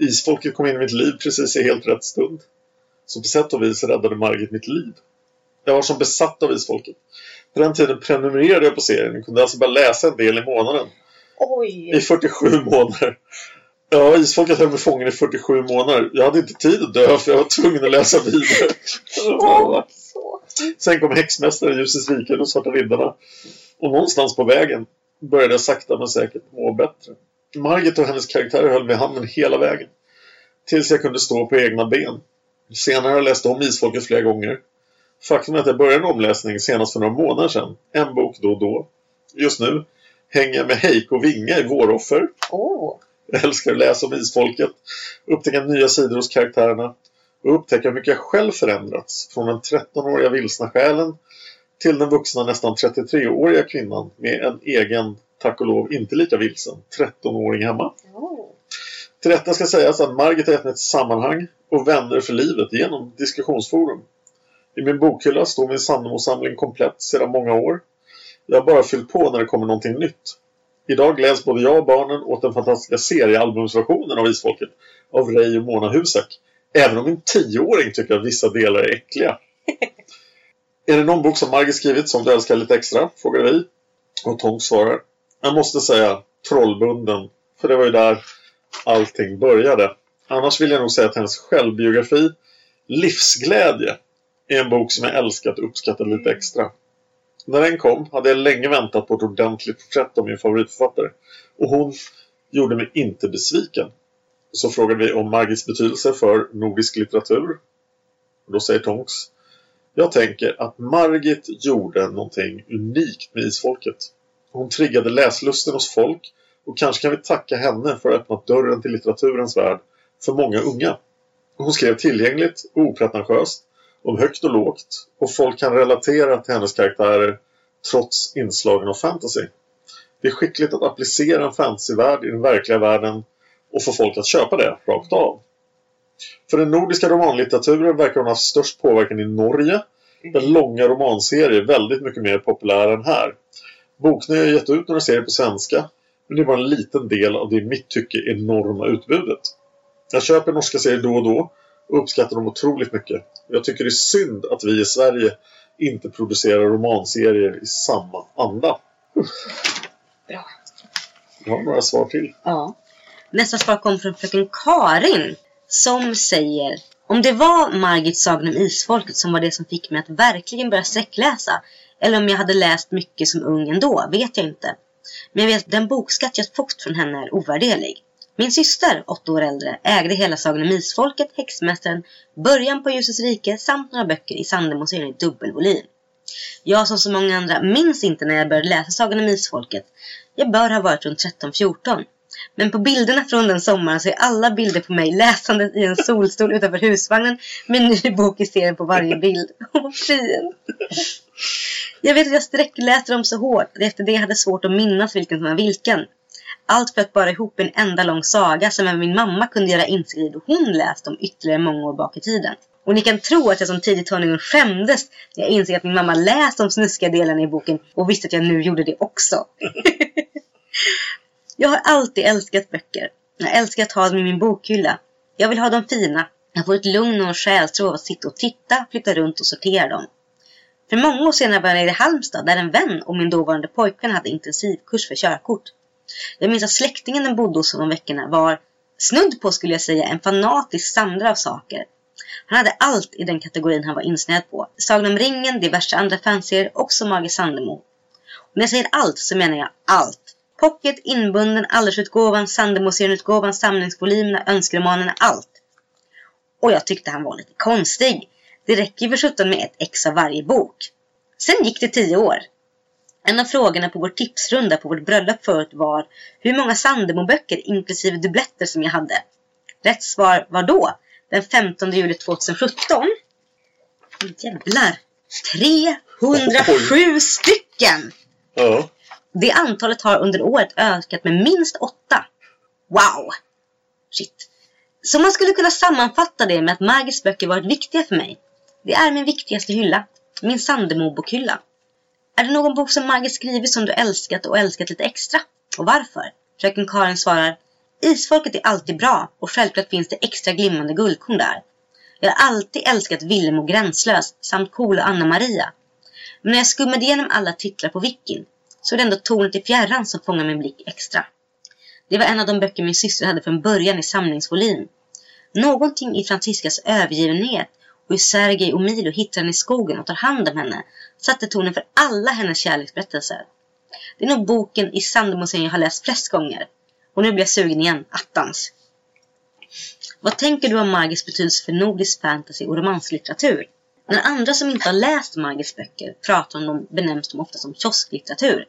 Isfolket kom in i mitt liv precis i helt rätt stund. Så på sätt och vis räddade Margit mitt liv. Jag var som besatt av Isfolket. På den tiden prenumererade jag på serien och kunde alltså bara läsa en del i månaden. Oj! I 47 månader. Ja, Isfolket höll mig fången i 47 månader. Jag hade inte tid att dö för jag var tvungen att läsa vidare. Sen kom Häxmästaren, Ljusets rike och de Svarta riddarna. Och någonstans på vägen började jag sakta men säkert må bättre. Margit och hennes karaktärer höll mig i handen hela vägen. Tills jag kunde stå på egna ben. Senare har jag läst om Isfolket flera gånger. Faktum är att jag började en omläsning senast för några månader sedan. En bok då och då. Just nu hänger jag med Heiko Vinge i Våroffer. Åh! Jag älskar att läsa om Isfolket, upptäcka nya sidor hos karaktärerna och upptäcka hur mycket jag själv förändrats från den 13-åriga vilsna själen till den vuxna nästan 33-åriga kvinnan med en egen, tack och lov, inte lika vilsen 13-åring hemma. Åh. Till detta ska sägas att Margit har gett mig ett sammanhang och vänner för livet genom diskussionsforum. I min bokhylla står min Sandemo-samling komplett sedan många år. Jag har bara fyllt på när det kommer någonting nytt. Idag gläds både jag och barnen åt den fantastiska seriealbumsversionen av Isfolket av Ray och Mona Husek. Även om min tioåring tycker att vissa delar är äckliga. är det någon bok som Margit skrivit som du älskar lite extra? Frågar vi. Och Tom svarar. Jag måste säga Trollbunden. För det var ju där allting började. Annars vill jag nog säga att hennes självbiografi Livsglädje är en bok som jag älskat och uppskattat lite extra. När den kom hade jag länge väntat på ett ordentligt porträtt av min favoritförfattare. Och hon gjorde mig inte besviken. Så frågade vi om Margits betydelse för nordisk litteratur. Och då säger Tonks. Jag tänker att Margit gjorde någonting unikt med isfolket. Hon triggade läslusten hos folk och kanske kan vi tacka henne för att öppnat dörren till litteraturens värld för många unga. Hon skrev tillgängligt och opretentiöst om högt och lågt och folk kan relatera till hennes karaktärer trots inslagen av fantasy. Det är skickligt att applicera en fantasyvärld i den verkliga världen och få folk att köpa det rakt av. För den nordiska romanlitteraturen verkar hon ha haft störst påverkan i Norge där långa romanserier är väldigt mycket mer populära än här. Boknö har gett ut några serier på svenska men det är bara en liten del av det i mitt tycke enorma utbudet. Jag köper norska serier då och då och uppskattar dem otroligt mycket. Jag tycker det är synd att vi i Sverige inte producerar romanserier i samma anda. Bra. Jag har några svar till. Ja. Nästa svar kom från fröken Karin som säger om det var Margits Sagan om Isfolket som var det som fick mig att verkligen börja sträckläsa eller om jag hade läst mycket som ung ändå, vet jag inte. Men jag vet att den bokskatt jag fått från henne är ovärderlig. Min syster, åtta år äldre, ägde hela Sagan om Isfolket, Häxmästaren, Början på Ljusets rike samt några böcker i Sandemo i dubbelvolym. Jag som så många andra minns inte när jag började läsa Sagan om Isfolket. Jag bör ha varit runt 13-14. Men på bilderna från den sommaren så är alla bilder på mig läsandes i en solstol utanför husvagnen med en ny bok i serien på varje bild. Åh, vad fin! Jag vet att jag sträckläste dem så hårt att efter det hade svårt att minnas vilken som var vilken. Allt för att bara ihop en enda lång saga som även min mamma kunde göra inskrivet och hon läste om ytterligare många år bak i tiden. Och ni kan tro att jag som tidig tonåring skämdes när jag insåg att min mamma läst de snuskiga delarna i boken och visste att jag nu gjorde det också. jag har alltid älskat böcker. Jag älskar att ha dem i min bokhylla. Jag vill ha dem fina. Jag får ett lugn och en själsro av att sitta och titta, flytta runt och sortera dem. För många år senare var jag nere i Halmstad där en vän och min dåvarande pojkvän hade intensivkurs för körkort. Jag minns att släktingen den bodde hos de veckorna var, snudd på skulle jag säga, en fanatisk samlare av saker. Han hade allt i den kategorin han var insnöad på. Sagan om ringen, diverse andra fanserier, också Mage Sandemo. Och när jag säger allt så menar jag allt. Pocket, inbunden, Allersutgåvan, Sandemo-serien-utgåvan, samlingsvolymerna, önskeromanerna, allt. Och jag tyckte han var lite konstig. Det räcker ju för 17 med ett ex av varje bok. Sen gick det tio år. En av frågorna på vår tipsrunda på vårt bröllop förut var hur många Sandemo-böcker inklusive dubbletter som jag hade. Rätt svar var då, den 15 juli 2017. Jävlar! 307 stycken! Ja. Det antalet har under året ökat med minst åtta. Wow! Shit. Så man skulle kunna sammanfatta det med att Margits böcker varit viktiga för mig. Det är min viktigaste hylla. Min Sandemo-bokhylla. Är det någon bok som Margit skrivit som du älskat och älskat lite extra? Och varför? Fröken Karin svarar Isfolket är alltid bra och självklart finns det extra glimmande guldkorn där. Jag har alltid älskat Willem och Gränslös samt Cool och Anna-Maria. Men när jag skummade igenom alla titlar på Wikin så är det ändå Tornet i fjärran som fångar min blick extra. Det var en av de böcker min syster hade från början i samlingsvolym. Någonting i Franciscas övergivenhet hur Sergej och Milo hittar henne i skogen och tar hand om henne satte tonen för alla hennes kärleksberättelser. Det är nog boken i Sandemo-serien jag har läst flest gånger. Och nu blir jag sugen igen, attans. Vad tänker du om Margits betydelse för nordisk fantasy och romanslitteratur? När andra som inte har läst Margits böcker pratar om dem benämns de ofta som kiosklitteratur.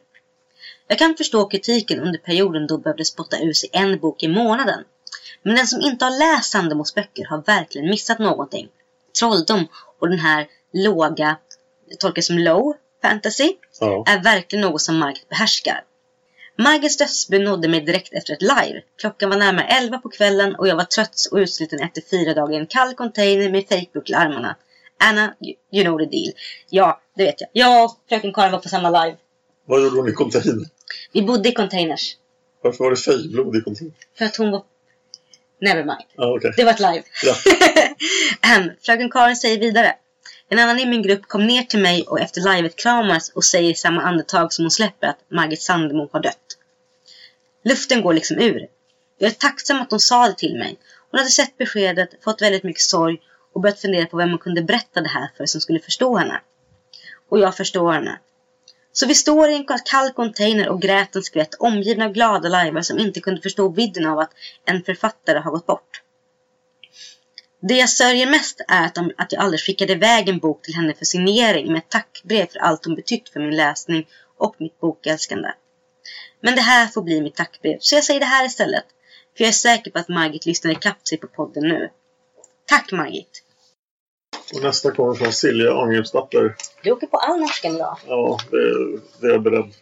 Jag kan förstå kritiken under perioden då behövde spotta ur sig en bok i månaden. Men den som inte har läst Sandemos böcker har verkligen missat någonting. Trolldom och den här låga, tolkas som low fantasy, Ja. är verkligen något som Margit behärskar. Margits dödsbud nådde mig direkt efter ett live. Klockan var närmare 11 på kvällen och jag var trött och utsliten efter fyra dagar i en kall container med fejkbuckla i armarna. Anna, you, you know the deal. Ja, det vet jag. Jag och fröken Karin var på samma live. Vad gjorde hon i container? Vi bodde i containers. Varför var det fejblod i container? För att hon var... Nevermind. Ja, okej. Det var ett live. Ja. Fröken Karin säger vidare. En annan i min grupp kom ner till mig och efter livet kramas och säger i samma andetag som hon släpper att Margit Sandemo har dött. Luften går liksom ur. Jag är tacksam att hon sa det till mig. Hon hade sett beskedet, fått väldigt mycket sorg och börjat fundera på vem hon kunde berätta det här för som skulle förstå henne. Och jag förstår henne. Så vi står i en kall container och grät en skvätt omgivna av glada lajvar som inte kunde förstå vidden av att en författare har gått bort. Det jag sörjer mest är att, de, att jag aldrig skickade iväg en bok till henne för signering med ett tackbrev för allt hon betytt för min läsning och mitt bokälskande. Men det här får bli mitt tackbrev, så jag säger det här istället. För jag är säker på att Margit lyssnar ikapp sig på podden nu. Tack Margit! Och nästa kommer från Silja Angrepsdatter. Du åker på all norska idag. Ja, det, det är jag beredd.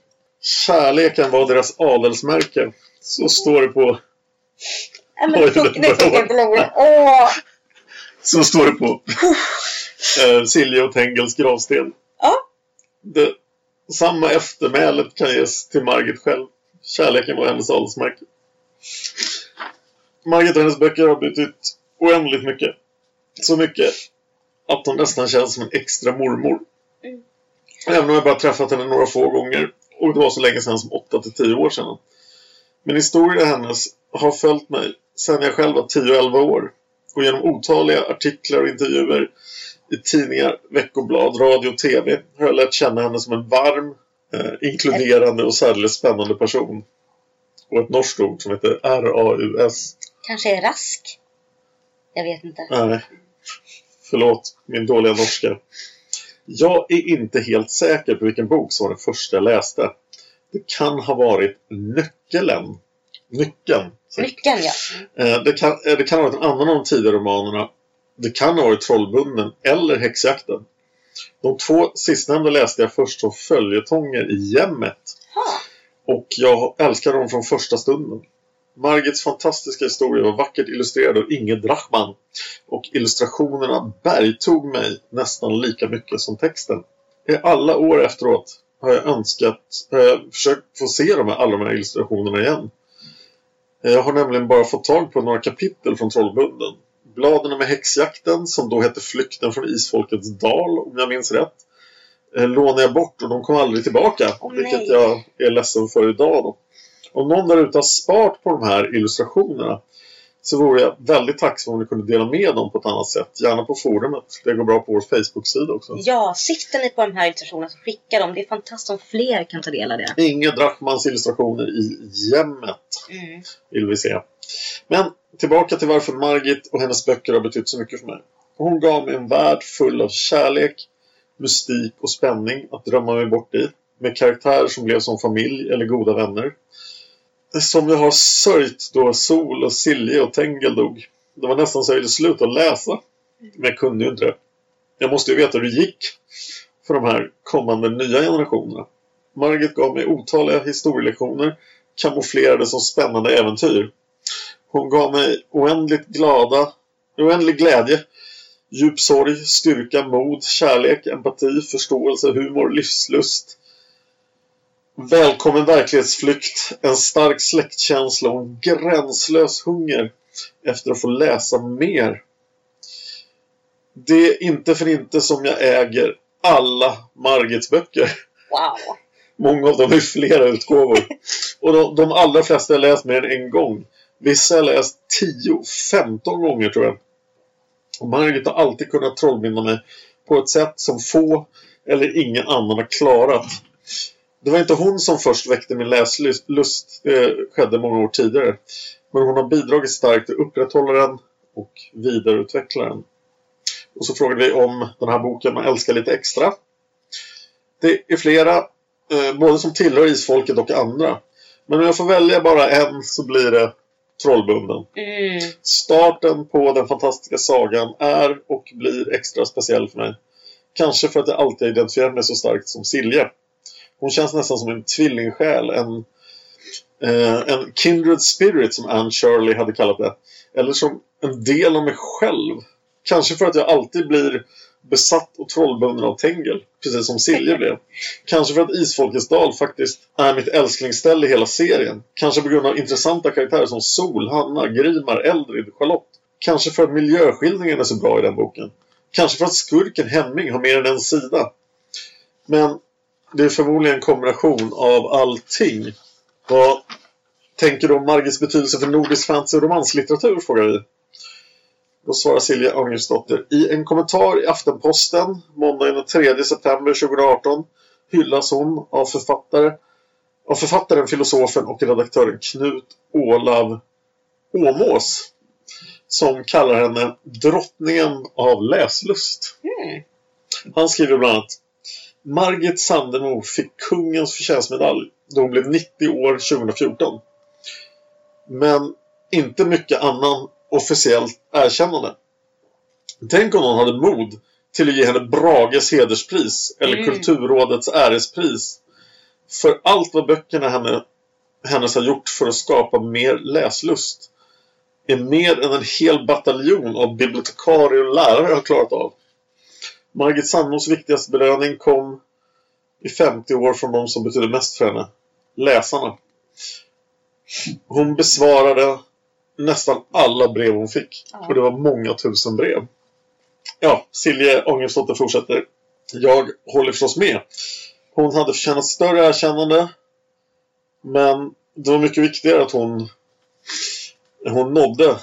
Kärleken var deras adelsmärke. Så står det på... Nej men det det funkar inte längre. Åh! Så står det på eh, Silja och Tengels gravsten. Ja. Det, samma eftermälet kan ges till Margit själv. Kärleken var hennes adelsmärke. Margit och hennes böcker har betytt oändligt mycket. Så mycket att hon nästan känns som en extra mormor. Mm. Även om jag bara träffat henne några få gånger. Och det var så länge sedan som 8 till 10 år sedan. Men historien hennes har följt mig sedan jag själv var 10-11 år. Och genom otaliga artiklar och intervjuer i tidningar, veckoblad, radio och tv har jag lärt känna henne som en varm, eh, inkluderande och särdeles spännande person. Och ett norskt ord som heter RAUS. Kanske är rask? Jag vet inte. Nej, förlåt min dåliga norska. Jag är inte helt säker på vilken bok som var den första jag läste. Det kan ha varit Nyckeln. Nyckeln. Nyckeln ja. Eh, Det kan, eh, det kan ha varit en annan av de tidigare romanerna. Det kan ha varit Trollbunden eller Häxjakten. De två sistnämnda läste jag först som följetonger i Jämmet. Och jag älskar dem från första stunden. Margits fantastiska historia var vackert illustrerad av Inge Drachman. Och illustrationerna bergtog mig nästan lika mycket som texten. I alla år efteråt har jag önskat, har jag försökt få se de här, alla de här illustrationerna igen. Jag har nämligen bara fått tag på några kapitel från Trollbunden. Bladen med häxjakten, som då hette Flykten från Isfolkets dal, om jag minns rätt, eh, lånade jag bort och de kom aldrig tillbaka. Åh, vilket nej. jag är ledsen för idag. Då. Om någon där ute har sparat på de här illustrationerna så vore jag väldigt tacksam om ni kunde dela med dem på ett annat sätt. Gärna på forumet. Det går bra på vår Facebook-sida också. Ja, sitter ni på de här illustrationerna så skicka dem. Det är fantastiskt om fler kan ta del av det. Inge Drachmans illustrationer i Jämmet Mm. vill vi se. Men tillbaka till varför Margit och hennes böcker har betytt så mycket för mig. Hon gav mig en värld full av kärlek, mystik och spänning att drömma mig bort i. Med karaktärer som blev som familj eller goda vänner. Som jag har sörjt då Sol och Silje och Tengel dog. Det var nästan så jag ville sluta läsa. Men jag kunde ju inte det. Jag måste ju veta hur det gick för de här kommande nya generationerna. Margit gav mig otaliga historielektioner kamouflerade som spännande äventyr. Hon gav mig oändligt glada, oändlig glädje, djup sorg, styrka, mod, kärlek, empati, förståelse, humor, livslust. Välkommen verklighetsflykt, en stark släktkänsla och en gränslös hunger efter att få läsa mer. Det är inte för inte som jag äger alla Margits böcker. Wow. Många av dem är flera utgåvor. Och de, de allra flesta har jag läst mer än en gång. Vissa har jag läst 10-15 gånger tror jag. Och Margit har alltid kunnat trollbinda mig på ett sätt som få eller ingen annan har klarat. Det var inte hon som först väckte min läslust. Det skedde många år tidigare. Men hon har bidragit starkt till att upprätthålla den och vidareutveckla den. Och så frågade vi om den här boken man älskar lite extra. Det är flera eh, både som tillhör isfolket och andra. Men om jag får välja bara en så blir det Trollbunden. Mm. Starten på den fantastiska sagan är och blir extra speciell för mig. Kanske för att jag alltid identifierat mig så starkt som Silje. Hon känns nästan som en tvillingsjäl, en Eh, en kindred spirit som Anne Shirley hade kallat det. Eller som en del av mig själv. Kanske för att jag alltid blir besatt och trollbunden av Tengel. Precis som Silje blev. Kanske för att Isfolkets dal faktiskt är mitt älsklingsställe i hela serien. Kanske på grund av intressanta karaktärer som Sol, Hanna, Grimar, Eldrid, Charlotte. Kanske för att miljöskildringen är så bra i den boken. Kanske för att skurken Hemming har mer än en sida. Men det är förmodligen en kombination av allting. Vad tänker du om Margits betydelse för nordisk fantasy och romanslitteratur? frågar vi. Då svarar Silja Örngesdotter. I en kommentar i Aftenposten måndagen den 3 september 2018 hyllas hon av författare av författaren, filosofen och redaktören Knut Olav Åmås som kallar henne drottningen av läslust. Mm. Han skriver bland annat Margit Sandemo fick kungens förtjänstmedalj då hon blev 90 år 2014. Men inte mycket annan officiellt erkännande. Tänk om någon hade mod till att ge henne Brages hederspris eller Mm. Kulturrådets ärespris för allt vad böckerna henne, hennes har gjort för att skapa mer läslust är mer än en hel bataljon av bibliotekarier och lärare har klarat av. Margit Sandmos viktigaste belöning kom i 50 år från de som betyder mest för henne. Läsarna. Hon besvarade nästan alla brev hon fick. Och det var många tusen brev. Ja, Silje Ångensdotter fortsätter. Jag håller förstås med. Hon hade förtjänat större erkännande. Men det var mycket viktigare att hon, hon nådde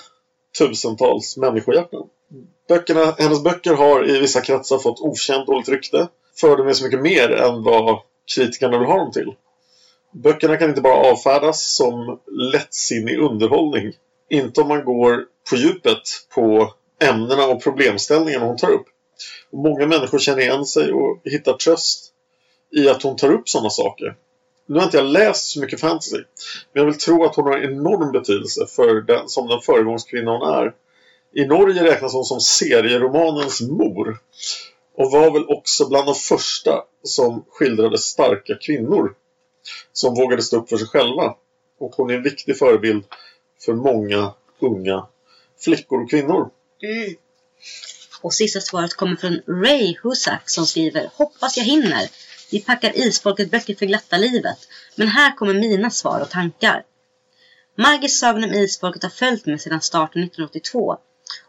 tusentals människohjärtan. Böckerna, hennes böcker har i vissa kretsar fått okänt dåligt rykte. För de är så mycket mer än vad kritikerna vill ha dem till. Böckerna kan inte bara avfärdas som lättsinnig underhållning. Inte om man går på djupet på ämnena och problemställningarna hon tar upp. Många människor känner igen sig och hittar tröst i att hon tar upp sådana saker. Nu har inte jag läst så mycket fantasy. Men jag vill tro att hon har enorm betydelse för den, som den föregångskvinna hon är. I Norge räknas hon som serieromanens mor. Och var väl också bland de första som skildrade starka kvinnor. Som vågade stå upp för sig själva. Och hon är en viktig förebild för många unga flickor och kvinnor. Mm. Och sista svaret kommer från Ray Husak som skriver Hoppas jag hinner. Vi packar isfolket böcker för glatta livet. Men här kommer mina svar och tankar. Margits Sagan om Isfolket har följt mig sedan starten 1982.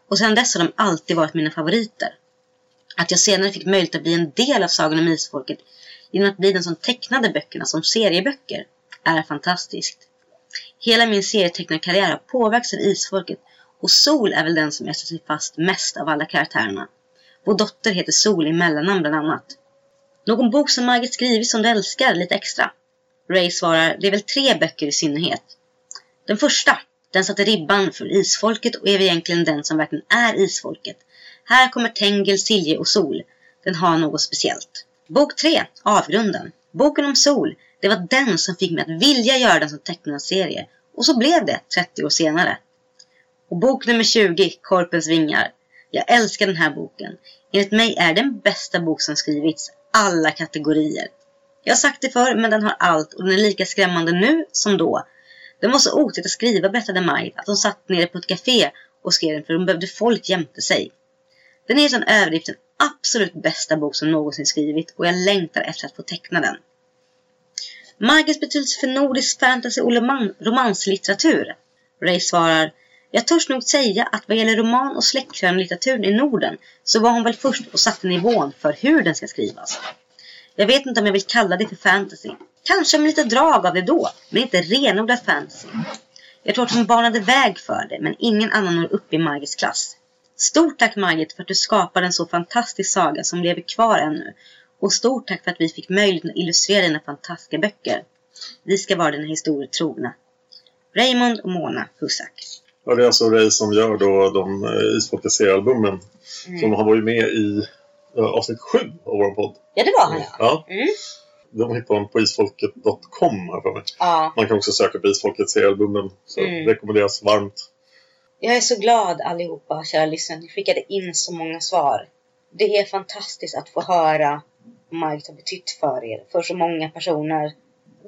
Och sedan dess har de alltid varit mina favoriter. Att jag senare fick möjlighet att bli en del av Sagan om Isfolket genom att bli den som tecknade böckerna som serieböcker är fantastiskt. Hela min serietecknarkarriär har påverkats av Isfolket och Sol är väl den som etsat sig fast mest av alla karaktärerna. Vår dotter heter Sol i mellannamn bland annat. Någon bok som Margit skrivit som du älskar lite extra? Ray svarar, det är väl tre böcker i synnerhet. Den första, den satte ribban för isfolket och är egentligen den som verkligen är isfolket. Här kommer Tengel, Silje och Sol. Den har något speciellt. Bok 3, Avgrunden. Boken om Sol. Det var den som fick mig att vilja göra den som tecknad serie. Och så blev det 30 år senare. Och bok nummer 20, Korpens vingar. Jag älskar den här boken. Enligt mig är den bästa bok som skrivits. Alla kategorier. Jag har sagt det förr, men den har allt och den är lika skrämmande nu som då. Det var så otäckt att skriva, berättade Maj, att hon satt nere på ett café och skrev den för hon behövde folk jämte sig. Den är utan överdrift den absolut bästa bok som någonsin skrivit och jag längtar efter att få teckna den. Margits betydelse för nordisk fantasy och romanslitteratur? Ray svarar Jag törs nog säga att vad gäller roman och släktkrönlitteraturen i Norden så var hon väl först och satte nivån för hur den ska skrivas. Jag vet inte om jag vill kalla det för fantasy. Kanske med lite drag av det då, men inte renodlad fantasy. Jag tror att hon banade väg för det, men ingen annan når upp i Margits klass. Stort tack Margit för att du skapade en så fantastisk saga som lever kvar ännu. Och stort tack för att vi fick möjligheten att illustrera dina fantastiska böcker. Vi ska vara dina historier trogna. Raymond och Mona Husak. Ja, det är alltså Ray som gör då de eh, Isfolkets seriealbumen. Som han var ju med i eh, avsnitt 7 av vår podd. Ja, det var han ja. Ja, Mm. De hittar man på isfolket.com här för mig. Ja, Man kan också söka på Isfolkets seriealbumen. Så Mm. rekommenderas varmt. jag är så glad allihopa, kära lyssnare. Ni skickade in så många svar. Det är fantastiskt att få höra vad Margit har betytt för er, för så många personer.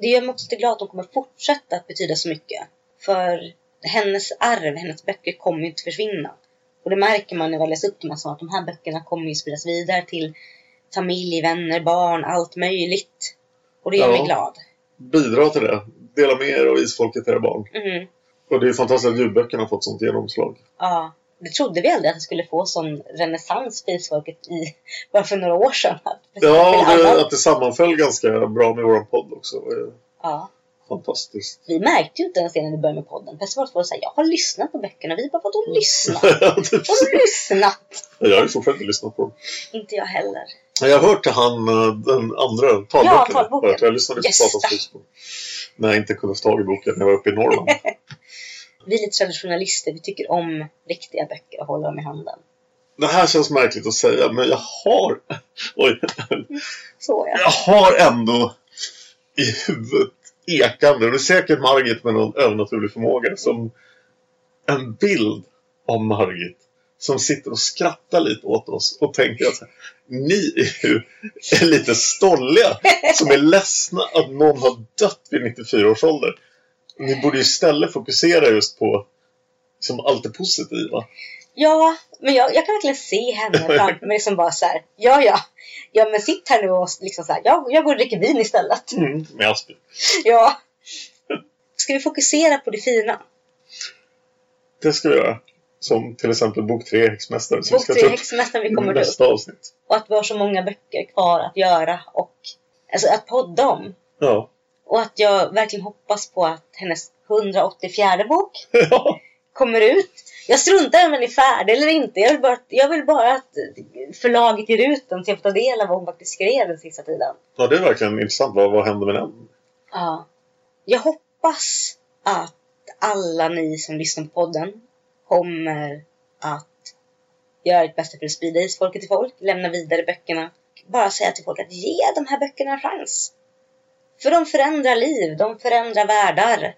det gör mig också lite glad att hon kommer fortsätta att betyda så mycket. För hennes arv, hennes böcker kommer inte försvinna. Och det märker man när jag läser upp dem att de här böckerna kommer ju spridas vidare till familj, vänner, barn, allt möjligt. Och det gör Ja. mig glad. Bidra till det. Dela med er av Isfolket era barn. Mhm. Och det är fantastiskt att ljudböckerna har fått sånt genomslag. Ja, det trodde vi aldrig att det skulle få sån renässans för isfolket i, bara för några år sedan. Att Ja, exempel det, att det sammanföll ganska bra med våran podd också. ja. Fantastiskt. Vi märkte ju inte ens det när vi började med podden. Plötsligt var som sa jag har lyssnat på böckerna. Vi bara, vadå lyssnat? Vadå lyssnat? jag har ju fortfarande inte lyssnat på dem. Inte jag heller. Jag har hört han, eh, den andra talboken. Ja, talboken. Jag lyssnade på Gästa. Satans fotboll. När jag inte kunde få tag i boken när jag var uppe i Norrland. Vi är lite traditionalister. Vi tycker om riktiga böcker och håller dem i handen. Det här känns märkligt att säga, men jag har... Oj. Så ja. Jag har ändå i huvudet ekande, och det är säkert Margit med någon övernaturlig förmåga, som en bild av Margit som sitter och skrattar lite åt oss och tänker att ni är ju är lite stolliga som är ledsna att någon har dött vid 94 års ålder. Ni borde istället fokusera just på liksom, allt det positiva. Ja, men jag, jag kan verkligen se henne framför mig som bara så här. Ja, ja. Ja, men sitt här nu och liksom så här. Jag, jag går och dricker vin istället. Mm, med Aspi. Ja. Ska vi fokusera på det fina? Det ska vi göra. Som till exempel bok 3, Häxmästaren. som vi Bok ska tre, ta upp Häxmästaren, vi kommer upp. nästa avsnitt. Och att vi har så många böcker kvar att göra och alltså att podda om. Ja. Och att jag verkligen hoppas på att hennes 184 bok ja. kommer ut. Jag struntar i om den är färdig eller inte. Jag vill bara, jag vill bara att förlaget ger ut den så jag får ta del av vad hon faktiskt skrev den sista tiden. Ja, det är verkligen intressant. Vad, vad händer med den? Ja. Jag hoppas att alla ni som lyssnar på podden kommer att göra ert bästa för att sprida isfolket till folk, lämna vidare böckerna. Bara säga till folk att ge de här böckerna en chans. För de förändrar liv, de förändrar världar.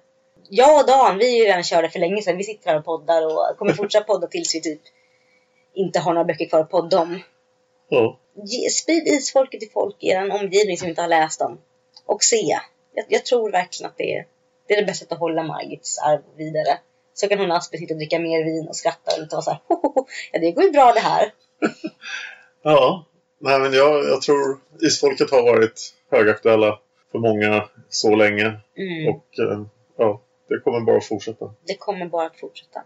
Jag och Dan, vi är ju redan körda för länge sedan. Vi sitter här och poddar och kommer fortsätta podda tills vi typ inte har några böcker kvar att podda om. Ge, sprid isfolket till folk i er omgivning som inte har läst dem. Och se. Jag, jag tror verkligen att det är, det är det bästa sättet att hålla Margits arv vidare. Så kan hon och sitta och dricka mer vin och skratta och inte vara så här, "Hohoho, ja det går ju bra det här. Ja. Nej, men jag, jag tror isfolket har varit högaktuella för många så länge. Mm. Och eh, ja, det kommer bara att fortsätta. Det kommer bara att fortsätta.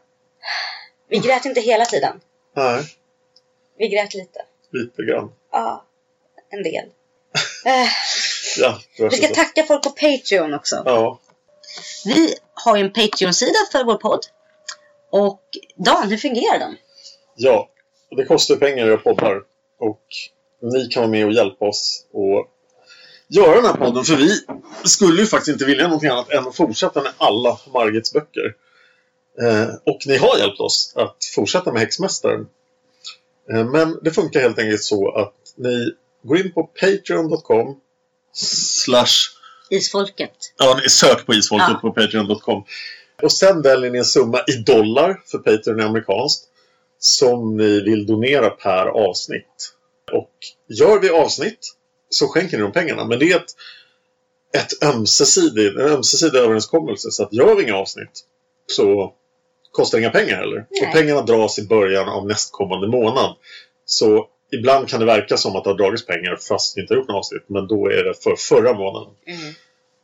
Vi grät inte hela tiden. Nej, Vi grät lite. lite grann. Ja, en del. Ja, vi ska tacka folk på Patreon också. Ja. Vi har ju en Patreon-sida för vår podd. Och Dan, hur fungerar den? Ja, det kostar pengar att göra poddar. Och ni kan vara med och hjälpa oss och göra den här podden. För vi skulle ju faktiskt inte vilja någonting annat än att fortsätta med alla Margits böcker. Eh, och ni har hjälpt oss att fortsätta med Häxmästaren. Eh, men det funkar helt enkelt så att ni går in på patreon.com slash Isfolket. Ja, sök på isfolket Ja. på patreon.com. Och sen väljer ni en summa i dollar, för Patreon är amerikanskt, som ni vill donera per avsnitt. Och gör vi avsnitt så skänker ni de pengarna. Men det är ett, ett ömsesidig, en ömsesidig överenskommelse. Så att gör vi inga avsnitt så kostar det inga pengar heller. Nej. Och pengarna dras i början av nästkommande månad. Så ibland kan det verka som att det har dragits pengar fast vi inte har gjort något avsnitt. Men då är det för förra månaden. Mm.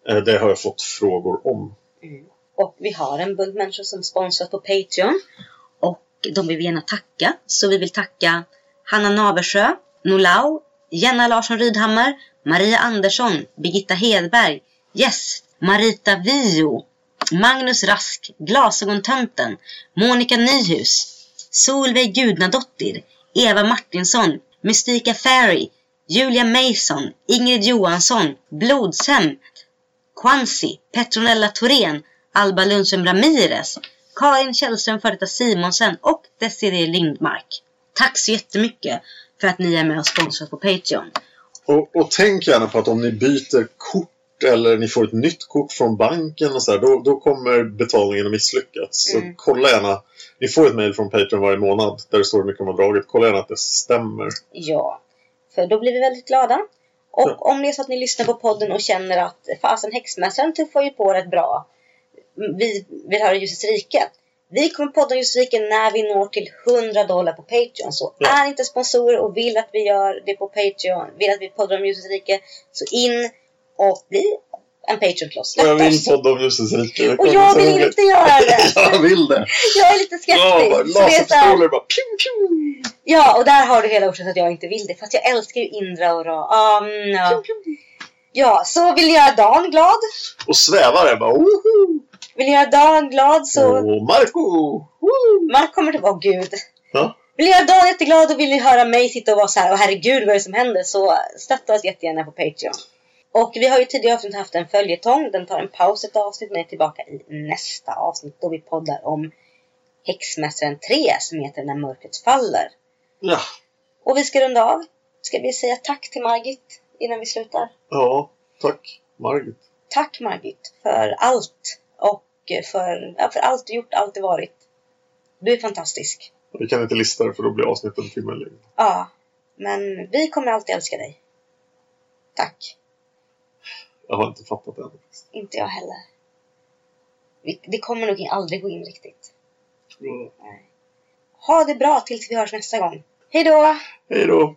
Eh, Det har jag fått frågor om. Och vi har en bunt människor som sponsras på Patreon. Och de vill vi gärna tacka. Så vi vill tacka Hanna Naversjö, Nolau, Jenna Larsson Rydhammar, Maria Andersson, Birgitta Hedberg, Yes, Marita Vio, Magnus Rask, Glasögontönten, Monica Nyhus, Solveig Gudnadottir, Eva Martinsson, Mystika Fairy, Julia Mason, Ingrid Johansson, Blodshem, Quansi, Petronella Thorén, Alba Lundström Ramirez, Karin Källström före detta Simonsen och Desiree Lindmark. Tack så jättemycket för att ni är med och sponsrar på Patreon. Och, och tänk gärna på att om ni byter kort eller ni får ett nytt kort från banken och så här, då, då kommer betalningen att misslyckas. Så Mm. kolla gärna. Ni får ett mejl från Patreon varje månad där det står hur mycket man dragit. Kolla gärna att det stämmer. Ja, för då blir vi väldigt glada. Och om det är så att ni lyssnar på podden och känner att fasen häxmästaren tuffar ju på rätt bra. Vi vill höra Ljusets rike. Vi kommer podda Ljusets rike när vi når till 100 dollar på Patreon. Så Ja. är inte sponsorer och vill att vi gör det på Patreon, vill att vi poddar om Ljusets rike, så in och bli en Patreon till oss. Och jag vill podda om Ljusets rike. Och jag vill inte göra det! jag vill det! Jag är lite skeptisk. Ja, laserpistoler bara pju, pju. ja, och där har du hela orsaken att jag inte vill det. Fast jag älskar ju Indra och Ra. Um, ja. ja, så vill ni göra Dan glad? Och svävare bara woho! Vill ni göra Dan glad så... Och Marco! Woo! Mark kommer tillbaka, gud. Ja. Vill ni göra Dan jätteglad och vill ni höra mig sitta och vara så här, åh herregud vad är det som händer? Så stötta oss jättegärna på Patreon. Och vi har ju tidigare avsnitt haft en följetong. Den tar en paus ett avsnitt men är tillbaka i nästa avsnitt då vi poddar om Häxmästaren 3 som heter När mörkret faller. Ja. Och vi ska runda av. Ska vi säga tack till Margit innan vi slutar? ja, tack Margit. Tack Margit för allt. Och för, ja, för allt du gjort, allt du varit. Du är fantastisk. Vi kan inte lista det för då blir avsnittet en timme längre. Ja, men vi kommer alltid älska dig. Tack. Jag har inte fattat det än. Inte jag heller. Vi, det kommer nog aldrig gå in riktigt. Ja. Nej. Ha det bra tills vi hörs nästa gång. Hej då! Hej då!